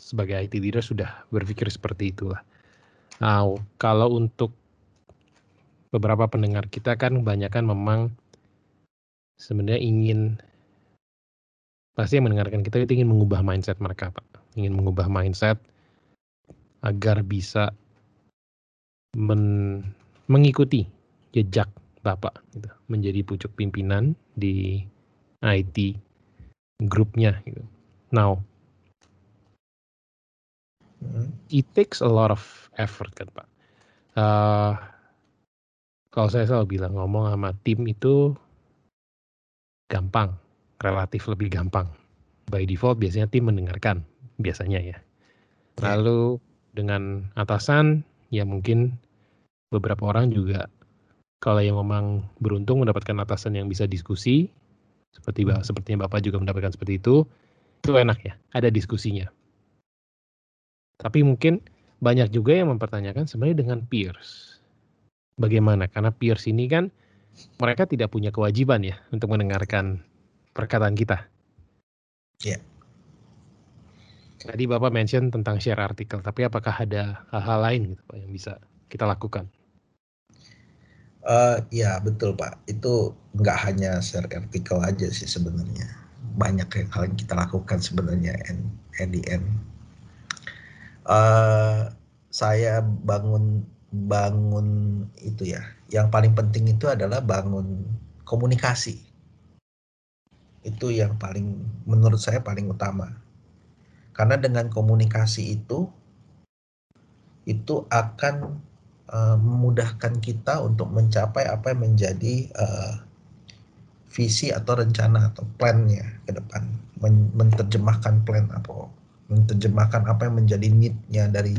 sebagai IT leader sudah berpikir seperti itulah. Nah, kalau untuk beberapa pendengar kita kan kebanyakan memang sebenarnya ingin pasti yang mendengarkan kita itu ingin mengubah mindset mereka, Pak. Ingin mengubah mindset agar bisa men mengikuti jejak Bapak gitu, menjadi pucuk pimpinan di IT grupnya gitu. Now, hmm. it takes a lot of effort kan Pak. Uh, kalau saya selalu bilang ngomong sama tim itu gampang, relatif lebih gampang. By default biasanya tim mendengarkan, biasanya ya. Lalu dengan atasan, ya mungkin beberapa orang juga kalau yang memang beruntung mendapatkan atasan yang bisa diskusi, seperti hmm. sepertinya Bapak juga mendapatkan seperti itu, itu enak ya, ada diskusinya. Tapi mungkin banyak juga yang mempertanyakan sebenarnya dengan peers. Bagaimana? Karena peers ini kan mereka tidak punya kewajiban ya untuk mendengarkan perkataan kita. Iya. Yeah. Tadi Bapak mention tentang share artikel, tapi apakah ada hal-hal lain gitu Pak yang bisa kita lakukan? Uh, ya betul Pak, itu nggak hanya share artikel aja sih sebenarnya. Banyak yang hal yang kita lakukan sebenarnya the end. Uh, saya bangun bangun itu ya. Yang paling penting itu adalah bangun komunikasi. Itu yang paling menurut saya paling utama. Karena dengan komunikasi itu itu akan uh, memudahkan kita untuk mencapai apa yang menjadi uh, visi atau rencana atau plannya ke depan Men menerjemahkan plan apa menerjemahkan apa yang menjadi need-nya dari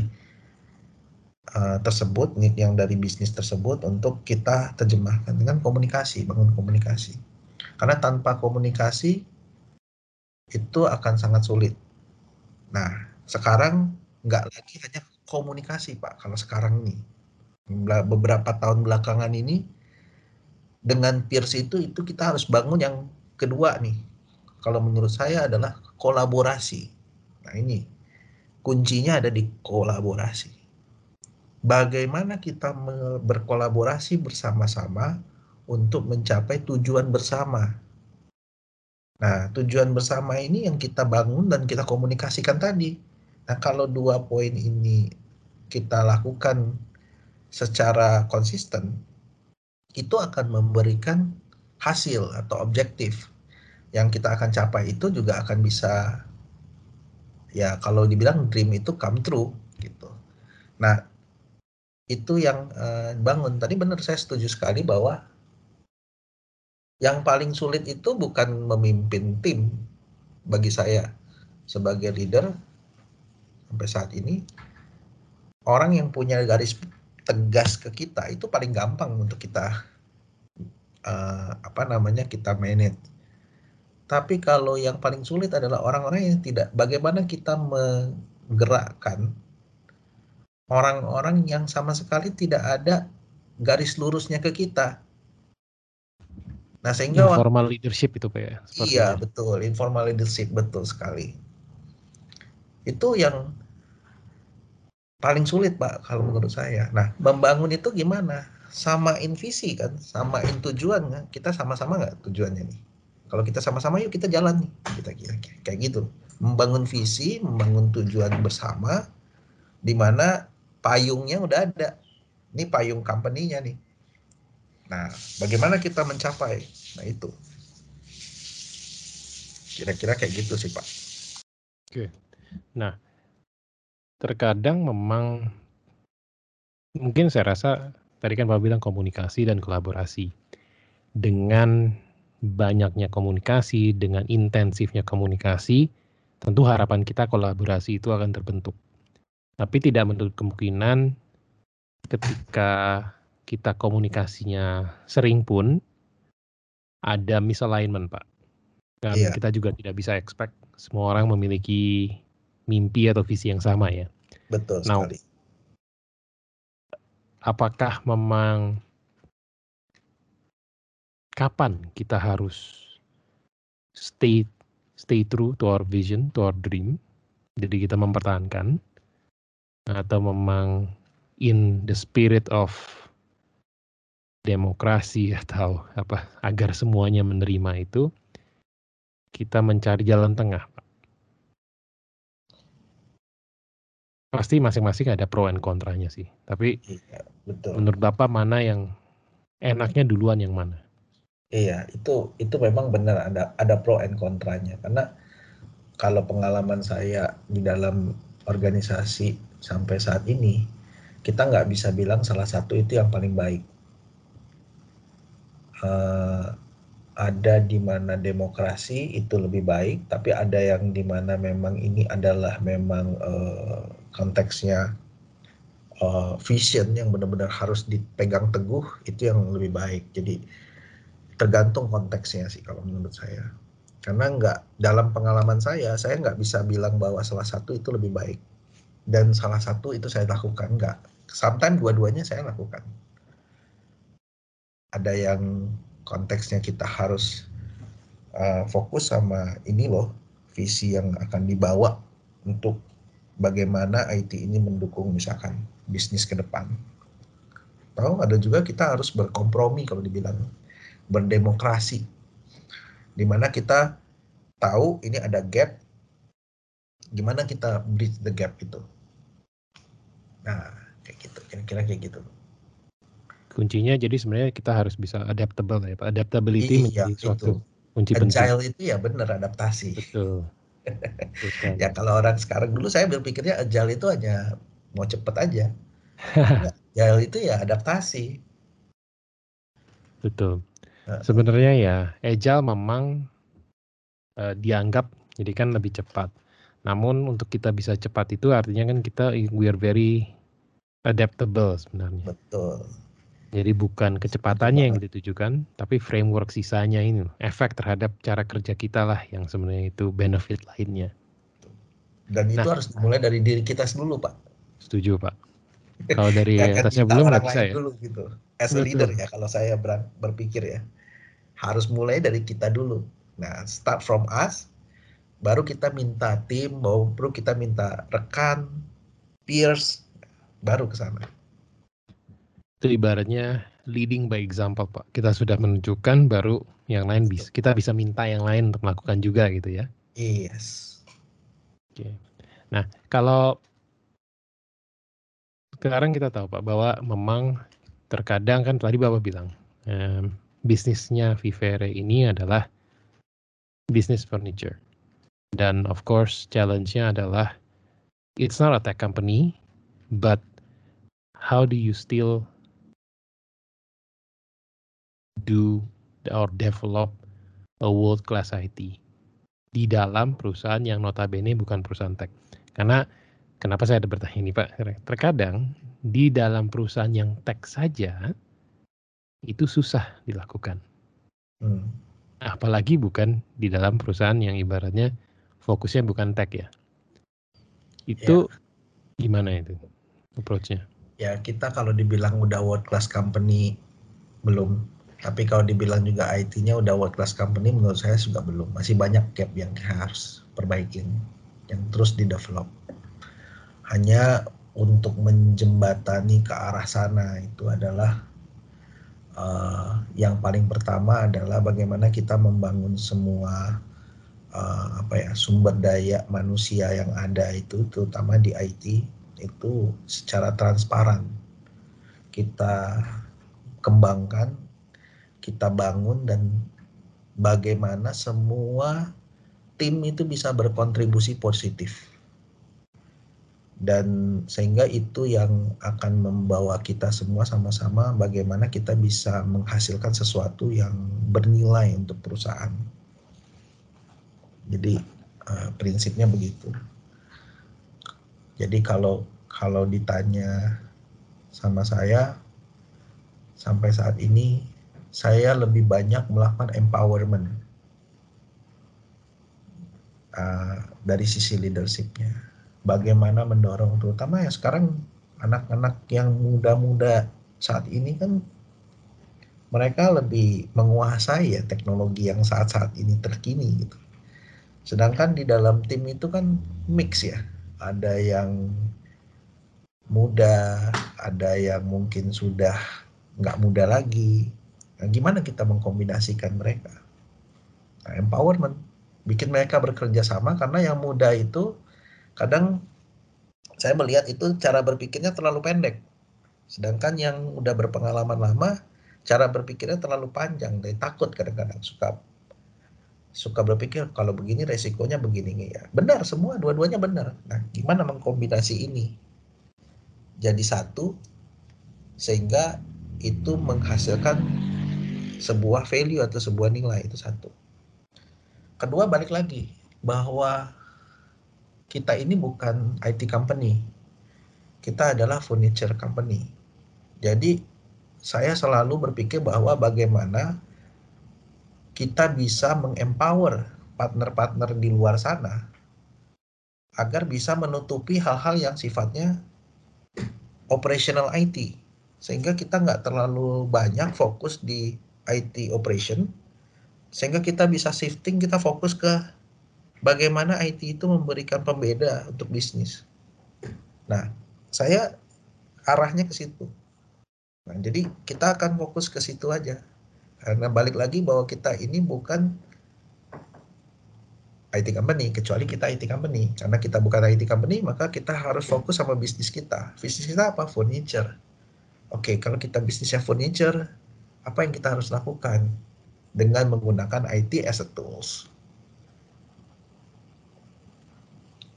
uh, tersebut need yang dari bisnis tersebut untuk kita terjemahkan dengan komunikasi bangun komunikasi. Karena tanpa komunikasi itu akan sangat sulit. Nah sekarang nggak lagi hanya komunikasi pak kalau sekarang nih. Beberapa tahun belakangan ini dengan peers itu itu kita harus bangun yang kedua nih. Kalau menurut saya adalah kolaborasi. Nah ini kuncinya ada di kolaborasi bagaimana kita berkolaborasi bersama-sama untuk mencapai tujuan bersama? Nah tujuan bersama ini yang kita bangun dan kita komunikasikan tadi. Nah kalau dua poin ini kita lakukan secara konsisten itu akan memberikan hasil atau objektif. Yang kita akan capai itu juga akan bisa ya kalau dibilang dream itu come true gitu. Nah, itu yang uh, bangun. Tadi benar saya setuju sekali bahwa yang paling sulit itu bukan memimpin tim bagi saya sebagai leader sampai saat ini orang yang punya garis tegas ke kita itu paling gampang untuk kita uh, apa namanya kita manage tapi kalau yang paling sulit adalah orang-orang yang tidak bagaimana kita menggerakkan orang-orang yang sama sekali tidak ada garis lurusnya ke kita. Nah, sehingga informal leadership itu Pak ya. Iya, itu. betul. Informal leadership betul sekali. Itu yang paling sulit, Pak, kalau menurut saya. Nah, membangun itu gimana? Samain visi kan, samain tujuan kan? Kita sama-sama nggak tujuannya nih? Kalau kita sama-sama yuk kita jalan nih. Kita kira kayak gitu. Membangun visi, membangun tujuan bersama di mana payungnya udah ada. Ini payung company-nya nih. Nah, bagaimana kita mencapai? Nah, itu. Kira-kira kayak gitu sih, Pak. Oke. Nah, terkadang memang mungkin saya rasa tadi kan Pak bilang komunikasi dan kolaborasi. Dengan banyaknya komunikasi, dengan intensifnya komunikasi, tentu harapan kita kolaborasi itu akan terbentuk. Tapi tidak menutup kemungkinan ketika kita komunikasinya sering pun ada misalignment, Pak. Dan iya. kita juga tidak bisa expect semua orang memiliki mimpi atau visi yang sama ya. Betul nah, sekali. Apakah memang kapan kita harus stay stay true to our vision, to our dream. Jadi kita mempertahankan atau memang in the spirit of demokrasi atau apa agar semuanya menerima itu kita mencari jalan tengah. Pasti masing-masing ada pro and kontranya sih. Tapi iya, betul. menurut Bapak mana yang enaknya duluan yang mana? Iya, itu itu memang benar ada ada pro and kontranya karena kalau pengalaman saya di dalam organisasi sampai saat ini kita nggak bisa bilang salah satu itu yang paling baik. Uh, ada di mana demokrasi itu lebih baik, tapi ada yang di mana memang ini adalah memang uh, konteksnya uh, vision yang benar-benar harus dipegang teguh itu yang lebih baik. Jadi tergantung konteksnya sih kalau menurut saya karena nggak dalam pengalaman saya saya nggak bisa bilang bahwa salah satu itu lebih baik dan salah satu itu saya lakukan nggak. Sometimes dua-duanya saya lakukan. Ada yang konteksnya kita harus uh, fokus sama ini loh visi yang akan dibawa untuk bagaimana IT ini mendukung misalkan bisnis ke depan. Tahu ada juga kita harus berkompromi kalau dibilang berdemokrasi. Di mana kita tahu ini ada gap gimana kita bridge the gap itu nah kayak gitu. Kira-kira kayak gitu. Kuncinya jadi sebenarnya kita harus bisa adaptable ya pak. Adaptability iya, menjadi suatu itu. kunci penting. Agile itu ya benar adaptasi. Betul, ya kalau orang sekarang dulu saya berpikirnya agile itu hanya mau cepet aja. Agile itu ya adaptasi. Betul. Sebenarnya ya, agile memang uh, dianggap jadi kan lebih cepat. Namun untuk kita bisa cepat itu artinya kan kita we are very adaptable sebenarnya. Betul. Jadi bukan kecepatannya yang ditujukan, tapi framework sisanya ini, efek terhadap cara kerja kita lah yang sebenarnya itu benefit lainnya. Dan itu nah, harus dimulai dari diri kita dulu, Pak. Setuju, Pak. Kalau dari atasnya belum nggak bisa ya. Dulu, gitu. As a leader ya kalau saya berpikir ya. Harus mulai dari kita dulu. Nah, start from us baru kita minta tim, baru kita minta rekan, peers, baru ke sana. Itu ibaratnya leading by example, Pak. Kita sudah menunjukkan baru yang lain bisa kita bisa minta yang lain untuk melakukan juga gitu ya. Yes. Oke. Nah, kalau sekarang kita tahu Pak bahwa memang terkadang kan tadi Bapak bilang um, bisnisnya Vivere ini adalah business furniture. Dan of course challenge-nya adalah it's not a tech company, but how do you still do or develop a world class IT di dalam perusahaan yang notabene bukan perusahaan tech. Karena kenapa saya ada bertanya ini Pak? Terkadang di dalam perusahaan yang tech saja itu susah dilakukan. Hmm. Apalagi bukan di dalam perusahaan yang ibaratnya fokusnya bukan tech ya. Itu ya. gimana itu approach-nya? Ya kita kalau dibilang udah world class company belum, tapi kalau dibilang juga IT-nya udah world class company menurut saya juga belum. Masih banyak gap yang harus perbaikin, yang terus di develop. Hanya untuk menjembatani ke arah sana itu adalah uh, yang paling pertama adalah bagaimana kita membangun semua uh, apa ya sumber daya manusia yang ada itu terutama di IT itu secara transparan kita kembangkan kita bangun dan bagaimana semua tim itu bisa berkontribusi positif dan sehingga itu yang akan membawa kita semua sama-sama bagaimana kita bisa menghasilkan sesuatu yang bernilai untuk perusahaan. Jadi uh, prinsipnya begitu. Jadi kalau kalau ditanya sama saya sampai saat ini saya lebih banyak melakukan empowerment uh, dari sisi leadershipnya. Bagaimana mendorong terutama ya sekarang anak-anak yang muda-muda saat ini kan mereka lebih menguasai ya teknologi yang saat-saat ini terkini gitu. Sedangkan di dalam tim itu kan mix ya. Ada yang muda, ada yang mungkin sudah nggak muda lagi. Nah, gimana kita mengkombinasikan mereka? Nah, empowerment, bikin mereka bekerja sama karena yang muda itu kadang saya melihat itu cara berpikirnya terlalu pendek. Sedangkan yang udah berpengalaman lama, cara berpikirnya terlalu panjang, dan takut kadang-kadang suka suka berpikir kalau begini resikonya begini ya. Benar semua, dua-duanya benar. Nah, gimana mengkombinasi ini jadi satu sehingga itu menghasilkan sebuah value atau sebuah nilai itu satu. Kedua balik lagi bahwa kita ini bukan IT company. Kita adalah furniture company. Jadi saya selalu berpikir bahwa bagaimana kita bisa mengempower partner-partner di luar sana agar bisa menutupi hal-hal yang sifatnya operational IT sehingga kita nggak terlalu banyak fokus di IT operation sehingga kita bisa shifting kita fokus ke bagaimana IT itu memberikan pembeda untuk bisnis. Nah, saya arahnya ke situ. Nah, jadi kita akan fokus ke situ aja. Karena balik lagi bahwa kita ini bukan IT company, kecuali kita IT company. Karena kita bukan IT company, maka kita harus fokus sama bisnis kita. Bisnis kita apa? Furniture. Oke, kalau kita bisnisnya furniture, apa yang kita harus lakukan? Dengan menggunakan IT as a tools.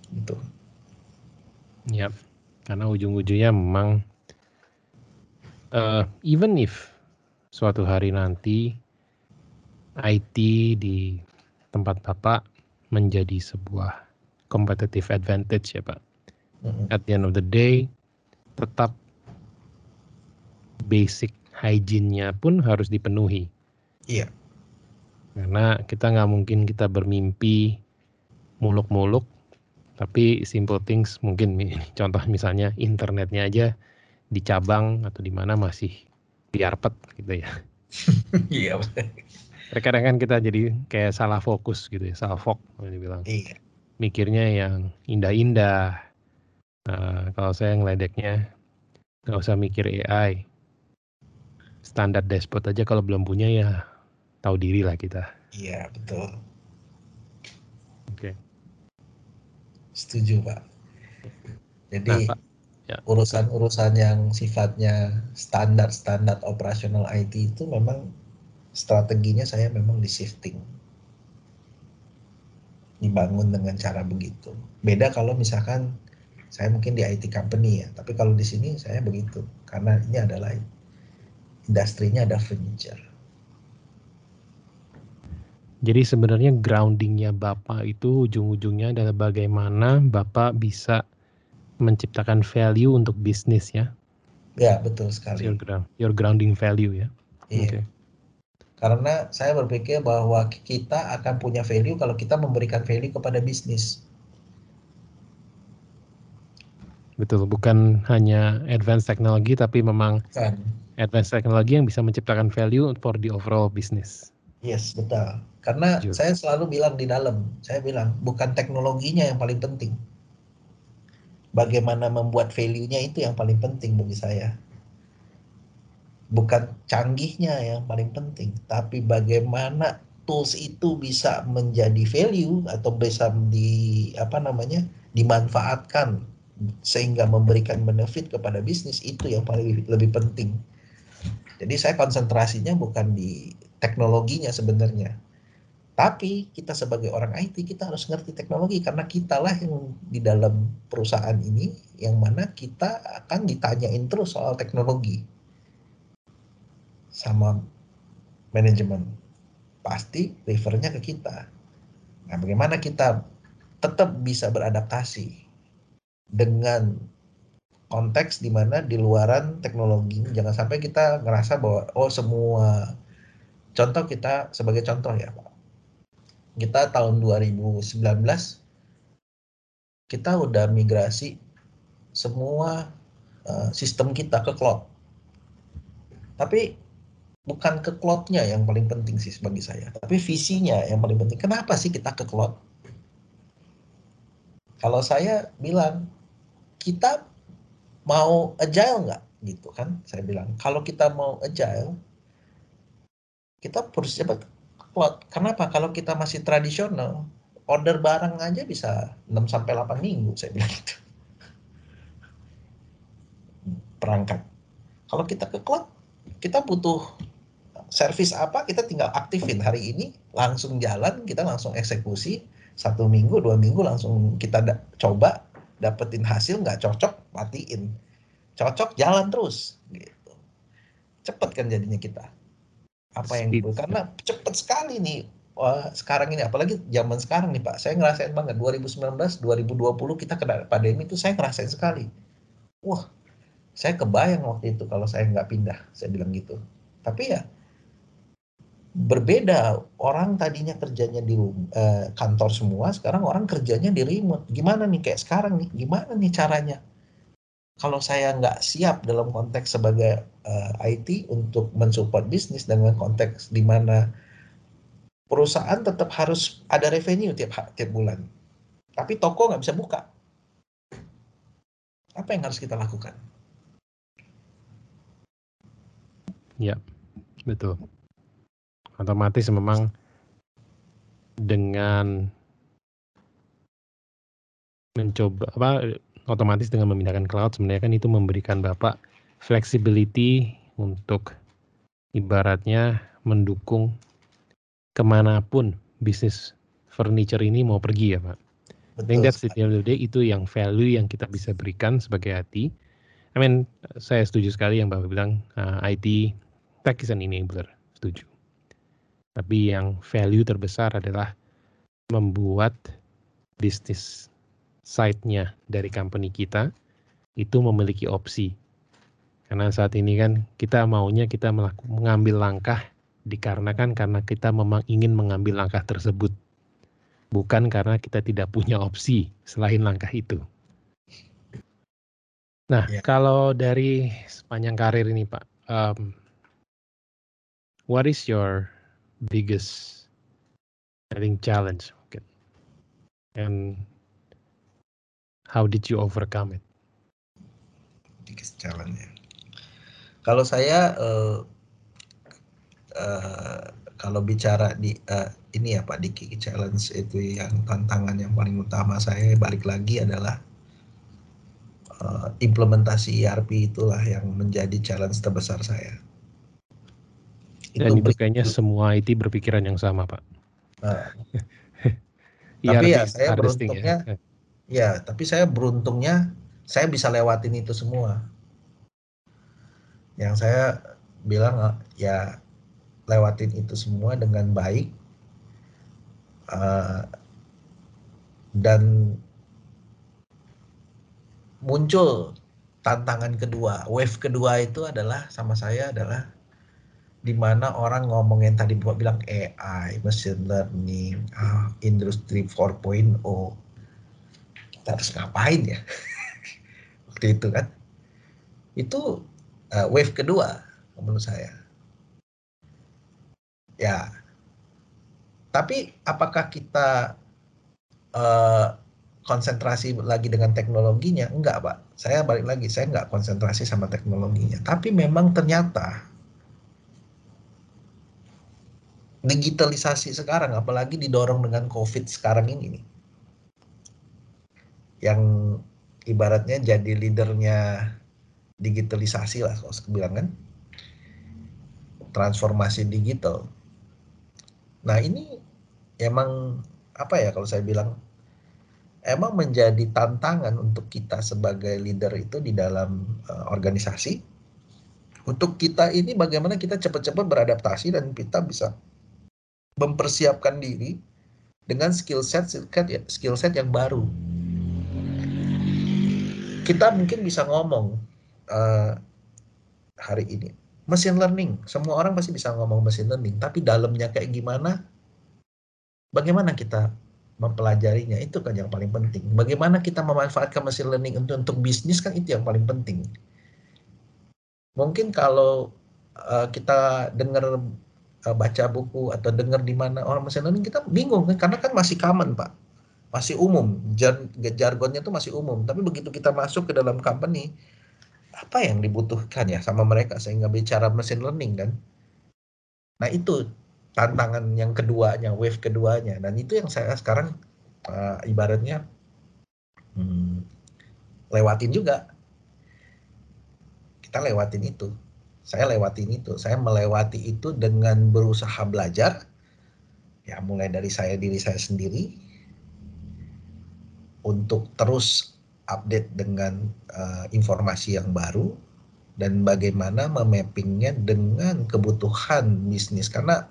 Gitu. Yap, karena ujung-ujungnya memang uh, even if suatu hari nanti IT di tempat Bapak menjadi sebuah competitive advantage ya Pak. Mm-hmm. At the end of the day, tetap basic hygiene-nya pun harus dipenuhi. Iya. Karena kita nggak mungkin kita bermimpi muluk-muluk, tapi simple things mungkin contoh misalnya internetnya aja di cabang atau di mana masih biarpet gitu ya. Iya. Terkadang kan kita jadi kayak salah fokus gitu ya, salah fok dibilang. Iya. Mikirnya yang indah-indah. Nah, kalau saya ngeledeknya nggak usah mikir AI. Standar dashboard aja kalau belum punya ya tahu diri lah kita. Iya betul. Oke. Okay. Setuju pak. Jadi nah, Pak. Urusan-urusan yang sifatnya standar-standar operasional IT itu memang strateginya saya memang di shifting. dibangun dengan cara begitu. Beda kalau misalkan saya mungkin di IT company ya, tapi kalau di sini saya begitu karena ini adalah industrinya ada furniture. Jadi sebenarnya groundingnya Bapak itu ujung-ujungnya adalah bagaimana Bapak bisa menciptakan value untuk bisnis ya. Ya betul sekali. Your, ground, your grounding value ya. Iya. Okay. Karena saya berpikir bahwa kita akan punya value kalau kita memberikan value kepada bisnis. Betul, bukan hanya advanced technology tapi memang kan. advanced technology yang bisa menciptakan value for the overall business. Yes, betul. Karena Jujur. saya selalu bilang di dalam, saya bilang bukan teknologinya yang paling penting. Bagaimana membuat value-nya itu yang paling penting bagi saya. Bukan canggihnya yang paling penting, tapi bagaimana tools itu bisa menjadi value atau bisa di apa namanya dimanfaatkan sehingga memberikan benefit kepada bisnis itu yang paling lebih penting. Jadi saya konsentrasinya bukan di teknologinya sebenarnya. Tapi kita sebagai orang IT kita harus ngerti teknologi karena kitalah yang di dalam perusahaan ini yang mana kita akan ditanyain terus soal teknologi sama manajemen. Pasti refernya ke kita. Nah, bagaimana kita tetap bisa beradaptasi dengan konteks di mana di luaran teknologi jangan sampai kita ngerasa bahwa oh semua contoh kita sebagai contoh ya kita tahun 2019 kita udah migrasi semua uh, sistem kita ke cloud. Tapi bukan ke cloudnya yang paling penting sih bagi saya tapi visinya yang paling penting. Kenapa sih kita ke cloud? Kalau saya bilang kita mau agile nggak? Gitu kan saya bilang. Kalau kita mau agile kita harus cloud kenapa? Kalau kita masih tradisional order barang aja bisa 6 sampai 8 minggu saya bilang gitu. Perangkat. Kalau kita ke cloud kita butuh service apa kita tinggal aktifin. Hari ini langsung jalan kita langsung eksekusi. Satu minggu dua minggu langsung kita coba dapetin hasil nggak cocok matiin. Cocok jalan terus gitu. Cepet kan jadinya kita apa yang itu karena cepet sekali nih Wah, sekarang ini apalagi zaman sekarang nih Pak. Saya ngerasain banget 2019 2020 kita kena pandemi itu saya ngerasain sekali. Wah saya kebayang waktu itu kalau saya nggak pindah saya bilang gitu. Tapi ya berbeda. Orang tadinya kerjanya di uh, kantor semua sekarang orang kerjanya di remote. Gimana nih kayak sekarang nih? Gimana nih caranya kalau saya nggak siap dalam konteks sebagai uh, eh, IT untuk mensupport bisnis dengan konteks di mana perusahaan tetap harus ada revenue tiap tiap bulan tapi toko nggak bisa buka. Apa yang harus kita lakukan? Ya betul. Otomatis memang dengan mencoba apa otomatis dengan memindahkan cloud sebenarnya kan itu memberikan Bapak flexibility untuk ibaratnya mendukung ke mana pun bisnis furniture ini mau pergi ya Pak. Betul. I think that's the end of the day itu yang value yang kita bisa berikan sebagai IT. I mean saya setuju sekali yang Bapak bilang uh, IT tech is an enabler, setuju. Tapi yang value terbesar adalah membuat bisnis side-nya dari company kita itu memiliki opsi. Karena saat ini kan kita maunya kita mengambil langkah dikarenakan karena kita memang ingin mengambil langkah tersebut. Bukan karena kita tidak punya opsi selain langkah itu. Nah, ya. kalau dari sepanjang karir ini Pak, um, what is your biggest I think challenge. And how did you overcome it? Biggest challenge. Ya. Kalau saya uh, uh, kalau bicara di uh, ini ya Pak Diki challenge itu yang tantangan yang paling utama saya balik lagi adalah uh, implementasi ERP itulah yang menjadi challenge terbesar saya. Dan itu, itu kayaknya semua IT berpikiran yang sama, Pak. Nah. tapi ya saya beruntungnya ya. Ya tapi saya beruntungnya saya bisa lewatin itu semua yang saya bilang ya lewatin itu semua dengan baik uh, dan muncul tantangan kedua, wave kedua itu adalah sama saya adalah di mana orang ngomong yang tadi buat bilang AI, machine learning, uh, industri 4.0. Kita harus ngapain ya? Waktu itu kan. Itu uh, wave kedua menurut saya. Ya. Tapi apakah kita uh, konsentrasi lagi dengan teknologinya? Enggak, Pak. Saya balik lagi, saya enggak konsentrasi sama teknologinya. Tapi memang ternyata digitalisasi sekarang, apalagi didorong dengan COVID sekarang ini nih. Yang ibaratnya jadi leadernya digitalisasi lah kalau saya bilang kan. Transformasi digital. Nah ini emang apa ya kalau saya bilang emang menjadi tantangan untuk kita sebagai leader itu di dalam uh, organisasi. Untuk kita ini bagaimana kita cepat-cepat beradaptasi dan kita bisa mempersiapkan diri dengan skill set skill set yang baru. Kita mungkin bisa ngomong uh, hari ini machine learning. Semua orang pasti bisa ngomong machine learning, tapi dalamnya kayak gimana? Bagaimana kita mempelajarinya itu kan yang paling penting. Bagaimana kita memanfaatkan machine learning untuk untuk bisnis kan itu yang paling penting. Mungkin kalau uh, kita dengar uh, baca buku atau dengar di mana orang machine learning kita bingung kan karena kan masih common pak, masih umum, jar jargonnya itu masih umum. Tapi begitu kita masuk ke dalam company, apa yang dibutuhkan ya sama mereka sehingga bicara machine learning kan? Nah itu tantangan yang keduanya, wave keduanya. Dan itu yang saya sekarang uh, ibaratnya hmm, lewatin juga. Kita lewatin itu. Saya lewatin itu. Saya melewati itu dengan berusaha belajar. Ya mulai dari saya diri saya sendiri untuk terus update dengan uh, informasi yang baru dan bagaimana memappingnya dengan kebutuhan bisnis karena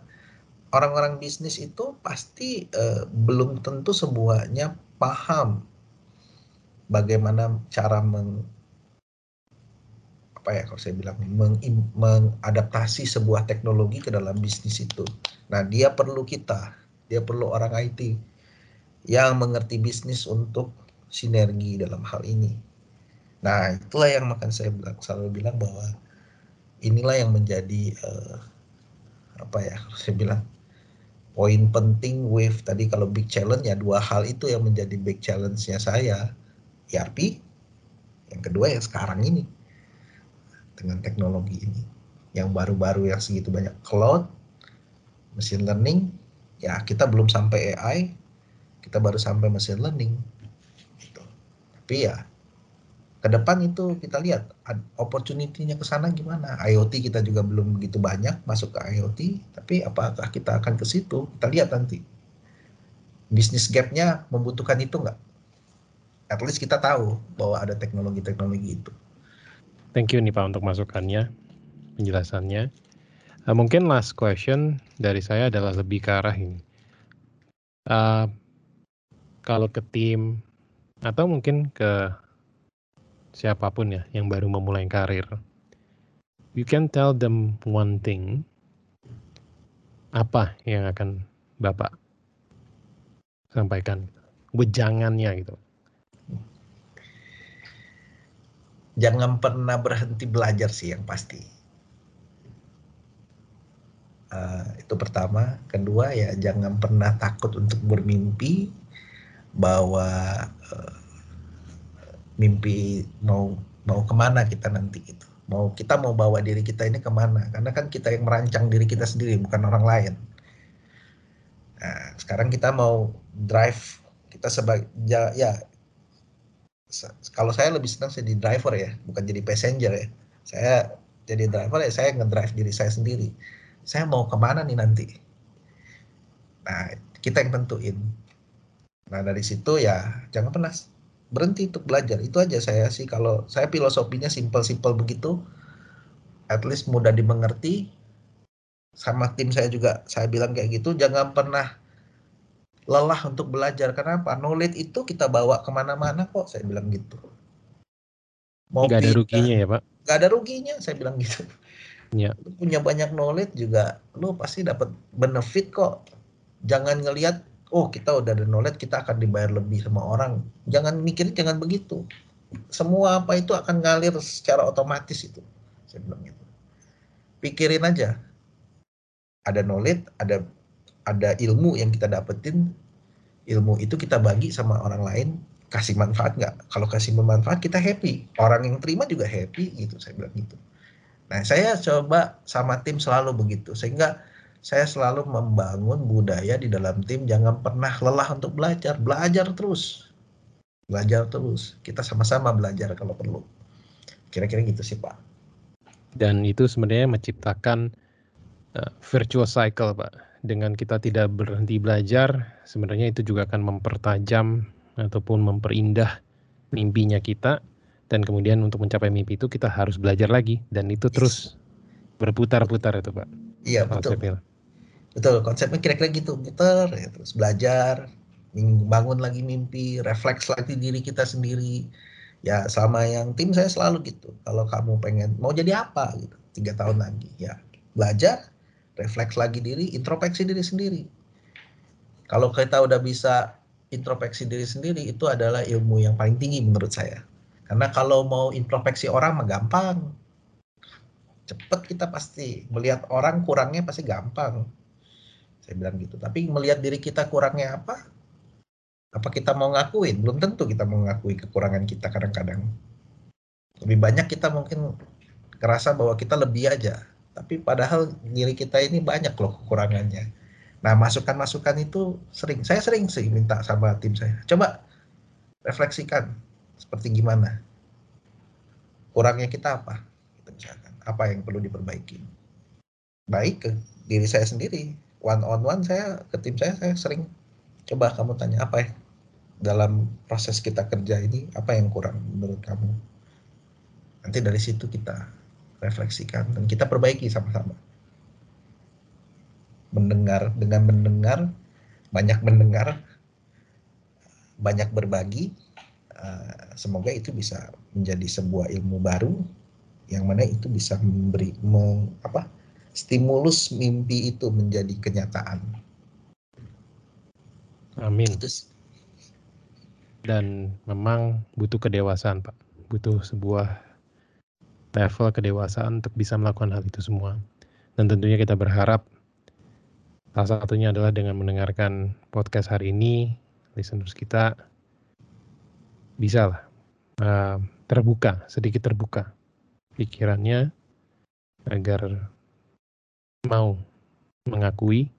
orang-orang bisnis itu pasti uh, belum tentu semuanya paham bagaimana cara meng apa ya kalau saya bilang meng, mengadaptasi sebuah teknologi ke dalam bisnis itu. Nah, dia perlu kita, dia perlu orang IT yang mengerti bisnis untuk sinergi dalam hal ini. Nah, itulah yang makan saya bilang selalu bilang bahwa inilah yang menjadi uh, apa ya saya bilang poin penting wave tadi. Kalau big challenge ya dua hal itu yang menjadi big challenge-nya saya. ERP yang kedua yang sekarang ini dengan teknologi ini. Yang baru-baru yang segitu banyak cloud machine learning ya kita belum sampai AI kita baru sampai machine learning gitu. tapi ya ke depan itu kita lihat opportunity-nya ke sana gimana. IoT kita juga belum begitu banyak masuk ke IoT, tapi apakah kita akan ke situ? Kita lihat nanti. Bisnis gap-nya membutuhkan itu nggak? At least kita tahu bahwa ada teknologi-teknologi itu. Thank you nih Pak untuk masukannya, penjelasannya. Uh, mungkin last question dari saya adalah lebih ke arah ini. Uh, kalau ke tim atau mungkin ke siapa pun ya yang baru memulai karir, you can tell them one thing. Apa yang akan Bapak sampaikan? Wejangannya gitu. Jangan pernah berhenti belajar sih yang pasti. Uh, itu pertama. Kedua ya jangan pernah takut untuk bermimpi bahwa uh, mimpi mau mau ke mana kita nanti gitu. Mau kita mau bawa diri kita ini ke mana? Karena kan kita yang merancang diri kita sendiri bukan orang lain. Nah sekarang kita mau drive kita sebagai ya, ya kalau saya lebih senang jadi driver ya bukan jadi passenger ya. Saya jadi driver ya saya ngedrive diri saya sendiri. Saya mau ke mana nih nanti? Nah kita yang tentuin Nah dari situ ya jangan pernah berhenti untuk belajar. Itu aja saya sih kalau saya filosofinya simpel-simpel begitu, at least mudah dimengerti. Sama tim saya juga saya bilang kayak gitu, jangan pernah lelah untuk belajar. Kenapa? Knowledge itu kita bawa ke mana-mana kok, saya bilang gitu. Mau gak ada ruginya ya Pak? Gak ada ruginya, saya bilang gitu. Ya. Lu punya banyak knowledge juga, lu pasti dapat benefit kok. Jangan ngelihat oh kita udah ada knowledge kita akan dibayar lebih sama orang. Jangan mikir jangan begitu. Semua apa itu akan ngalir secara otomatis itu. Saya bilang gitu. Pikirin aja. Ada knowledge ada ada ilmu yang kita dapetin. Ilmu itu kita bagi sama orang lain. Kasih manfaat nggak? Kalau kasih manfaat kita happy. Orang yang terima juga happy gitu. Saya bilang gitu. Nah saya coba sama tim selalu begitu. Sehingga saya selalu membangun budaya di dalam tim jangan pernah lelah untuk belajar. Belajar terus. Belajar terus. Kita sama-sama belajar kalau perlu. Kira-kira gitu sih pak. Dan itu sebenarnya menciptakan uh, virtual cycle pak. Dengan kita tidak berhenti belajar sebenarnya itu juga akan mempertajam ataupun memperindah mimpinya kita. Dan kemudian untuk mencapai mimpi itu kita harus belajar lagi. Dan itu terus berputar-putar itu pak. Iya betul betul konsepnya kira-kira gitu putar ya, terus belajar bangun lagi mimpi refleks lagi diri kita sendiri. Ya sama yang tim saya selalu gitu kalau kamu pengen mau jadi apa gitu tiga tahun lagi ya belajar refleks lagi diri introspeksi diri sendiri. Kalau kita udah bisa introspeksi diri sendiri itu adalah ilmu yang paling tinggi menurut saya. Karena kalau mau introspeksi orang mah gampang. Cepet kita pasti melihat orang kurangnya pasti gampang saya bilang gitu. Tapi melihat diri kita kurangnya apa? Apa kita mau ngakuin? Belum tentu kita mau ngakui kekurangan kita kadang-kadang. Lebih banyak kita mungkin kerasa bahwa kita lebih aja. Tapi padahal diri kita ini banyak loh kekurangannya. Nah masukan-masukan itu sering. Saya sering sih minta sama tim saya. Coba refleksikan seperti gimana. Kurangnya kita apa? Apa yang perlu diperbaiki. Baik ke diri saya sendiri one on one saya ke tim saya saya sering coba kamu tanya apa ya dalam proses kita kerja ini apa yang kurang menurut kamu? Nanti dari situ kita refleksikan dan kita perbaiki sama-sama. Mendengar dengan mendengar banyak mendengar banyak berbagi eh, semoga itu bisa menjadi sebuah ilmu baru yang mana itu bisa memberi meng, apa stimulus mimpi itu menjadi kenyataan. Amin. Dan memang butuh kedewasaan, Pak. Butuh sebuah level kedewasaan untuk bisa melakukan hal itu semua. Dan tentunya kita berharap salah satunya adalah dengan mendengarkan podcast hari ini, listeners kita bisa lah uh, terbuka, sedikit terbuka pikirannya agar mau mengakui,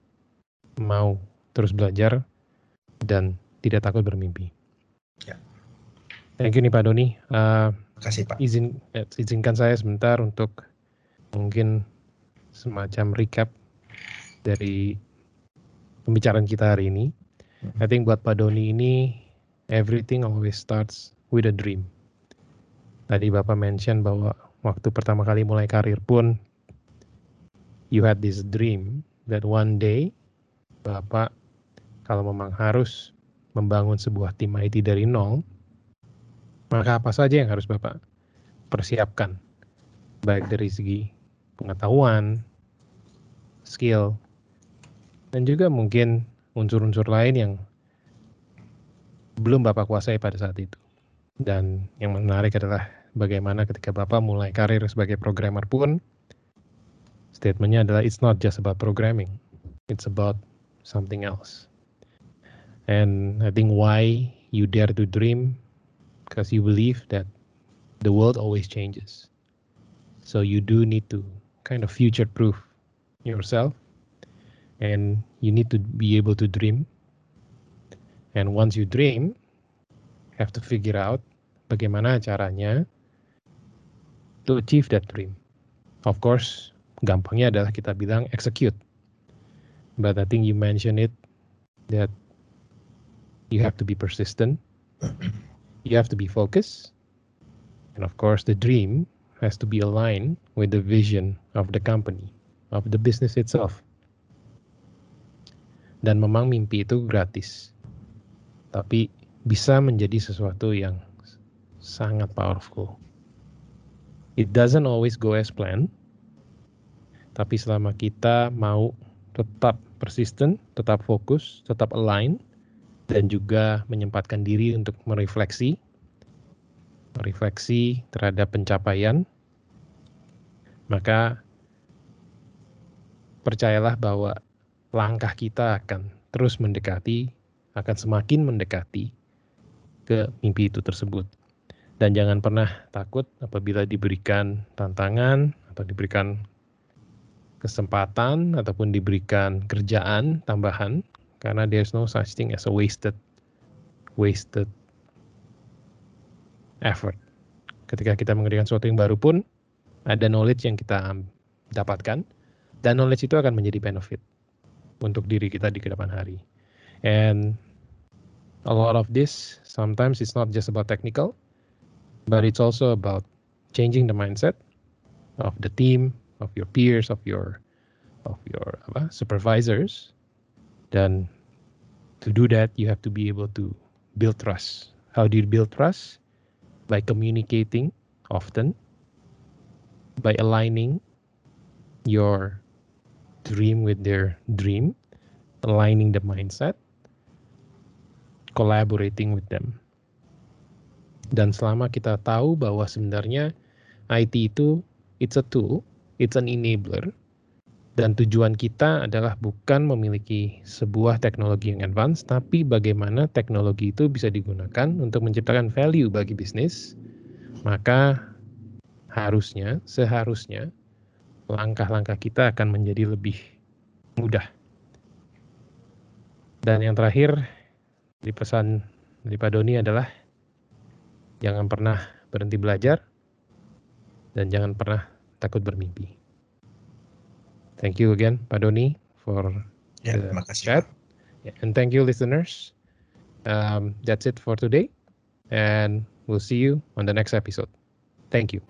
mau terus belajar, dan tidak takut bermimpi. Ya. Thank you nih Pak Doni. Uh, kasih Pak. Izin, eh, izinkan saya sebentar untuk mungkin semacam recap dari pembicaraan kita hari ini. Hmm. I think buat Pak Doni ini everything always starts with a dream. Tadi Bapak mention bahwa waktu pertama kali mulai karir pun you had this dream that one day Bapak kalau memang harus membangun sebuah tim IT dari nol, maka apa saja yang harus Bapak persiapkan? Baik dari segi pengetahuan, skill, dan juga mungkin unsur-unsur lain yang belum Bapak kuasai pada saat itu. Dan yang menarik adalah bagaimana ketika Bapak mulai karir sebagai programmer pun, statementnya adalah it's not just about programming, it's about something else. And I think why you dare to dream because you believe that the world always changes. So you do need to kind of future proof yourself and you need to be able to dream. And once you dream, have to figure out bagaimana caranya to achieve that dream. Of course, gampangnya adalah kita bilang execute. But I think you mention it that you have to be persistent, you have to be focused, and of course, the dream has to be aligned with the vision of the company, of the business itself. Dan memang mimpi itu gratis, tapi bisa menjadi sesuatu yang sangat powerful. It doesn't always go as planned, tapi selama kita mau tetap persisten, tetap fokus, tetap align, dan juga menyempatkan diri untuk merefleksi, merefleksi terhadap pencapaian, maka percayalah bahwa langkah kita akan terus mendekati, akan semakin mendekati ke mimpi itu tersebut. Dan jangan pernah takut apabila diberikan tantangan atau diberikan kesempatan ataupun diberikan kerjaan tambahan karena there's no such thing as a wasted wasted effort. Ketika kita mengerjakan sesuatu yang baru pun ada knowledge yang kita dapatkan dan knowledge itu akan menjadi benefit untuk diri kita di ke depan hari. And a lot of this sometimes it's not just about technical but it's also about changing the mindset of the team, of your peers, of your of your apa, supervisors. then to do that, you have to be able to build trust. How do you build trust? By communicating often, by aligning your dream with their dream, aligning the mindset, collaborating with them. Dan selama kita tahu bahwa sebenarnya IT itu it's a tool, it's an enabler, dan tujuan kita adalah bukan memiliki sebuah teknologi yang advance, tapi bagaimana teknologi itu bisa digunakan untuk menciptakan value bagi bisnis, maka harusnya, seharusnya, langkah-langkah kita akan menjadi lebih mudah. Dan yang terakhir, di pesan dari Pak Doni adalah Jangan pernah berhenti belajar dan jangan pernah takut bermimpi. Thank you again, Pak Doni, for ya, the makasih. chat. Yeah, and thank you, listeners. Um, that's it for today, and we'll see you on the next episode. Thank you.